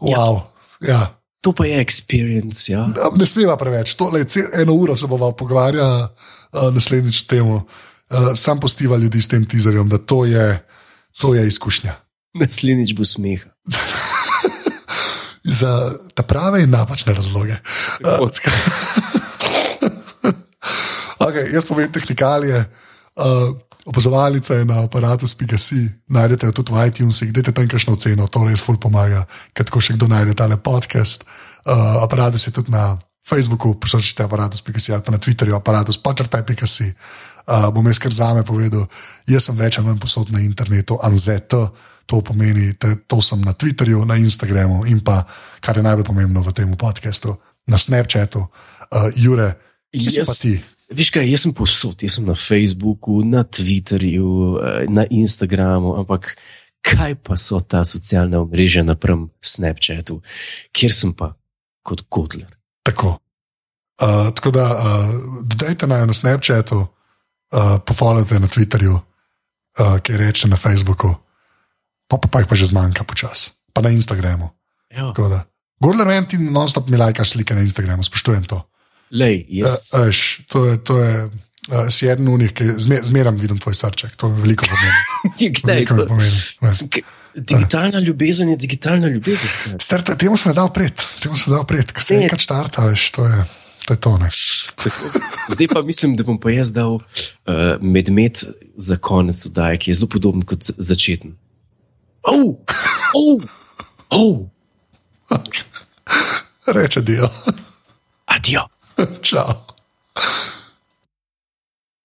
wow. Ja.
To pa je experience, ja.
Ne smeva preveč, to le eno uro se bomo pogovarjali, uh, naslednjič temu. Uh, sam postiva ljudi s tem tizerjem, da to je, to je izkušnja.
Naslednjič bo smeh.
Za ta prave in napačne razloge. Uh, Okay, jaz povem tehnikalije. Uh, Opazovalnica je na aparatu SPGC, najdete jo tudi v iTunesih, dajte tam kakšno ceno, to res ful pomaga, ker tako še kdo najde tale podcast. Uh, aparatus je tudi na Facebooku, poslušajte aparatus SPGC ali pa na Twitterju, aparatus počrtaj.si. Uh, bom jaz kar zame povedal, jaz sem več ali manj posod na internetu, anzet, to pomeni, te, to sem na Twitterju, na Instagramu in pa, kar je najbolj pomembno v tem podkastu, na Snapchatu, uh, Jure, jaz pa ti.
Veš kaj, jaz sem posod, jaz sem na Facebooku, na Twitterju, eh, na Instagramu, ampak kaj pa so ta socialna omrežja napram Snapchatu, kjer sem pa kot kotler.
Tako. Uh, tako da, uh, dodajte naj na Snapchatu, uh, pofollowajte na Twitterju, uh, ki reče na Facebooku, pa pa, pa jih pa že zmanjka počasi, pa na Instagramu. Gordo, ne vem, ti non-stop mi lajkaš slike na Instagramu, spoštujem to.
Lej, jaz...
uh, eš, to je, to je uh, si eden unih, ki zmer, zmeraj vidim tvoj srček. To je veliko pomeni.
veliko mi pomeni. Digitalna ljubezen je digitalna ljubezen.
Star, temu se ne da opret, temu se da opret, ko se enkrat štarta, veš, to je. To je to,
Zdaj pa mislim, da bom pa jaz dal uh, medmet za konec oddaje, ki je zelo podoben kot začetni. Oh! Oh! Oh!
Reče dio.
Adijo.
Ciao.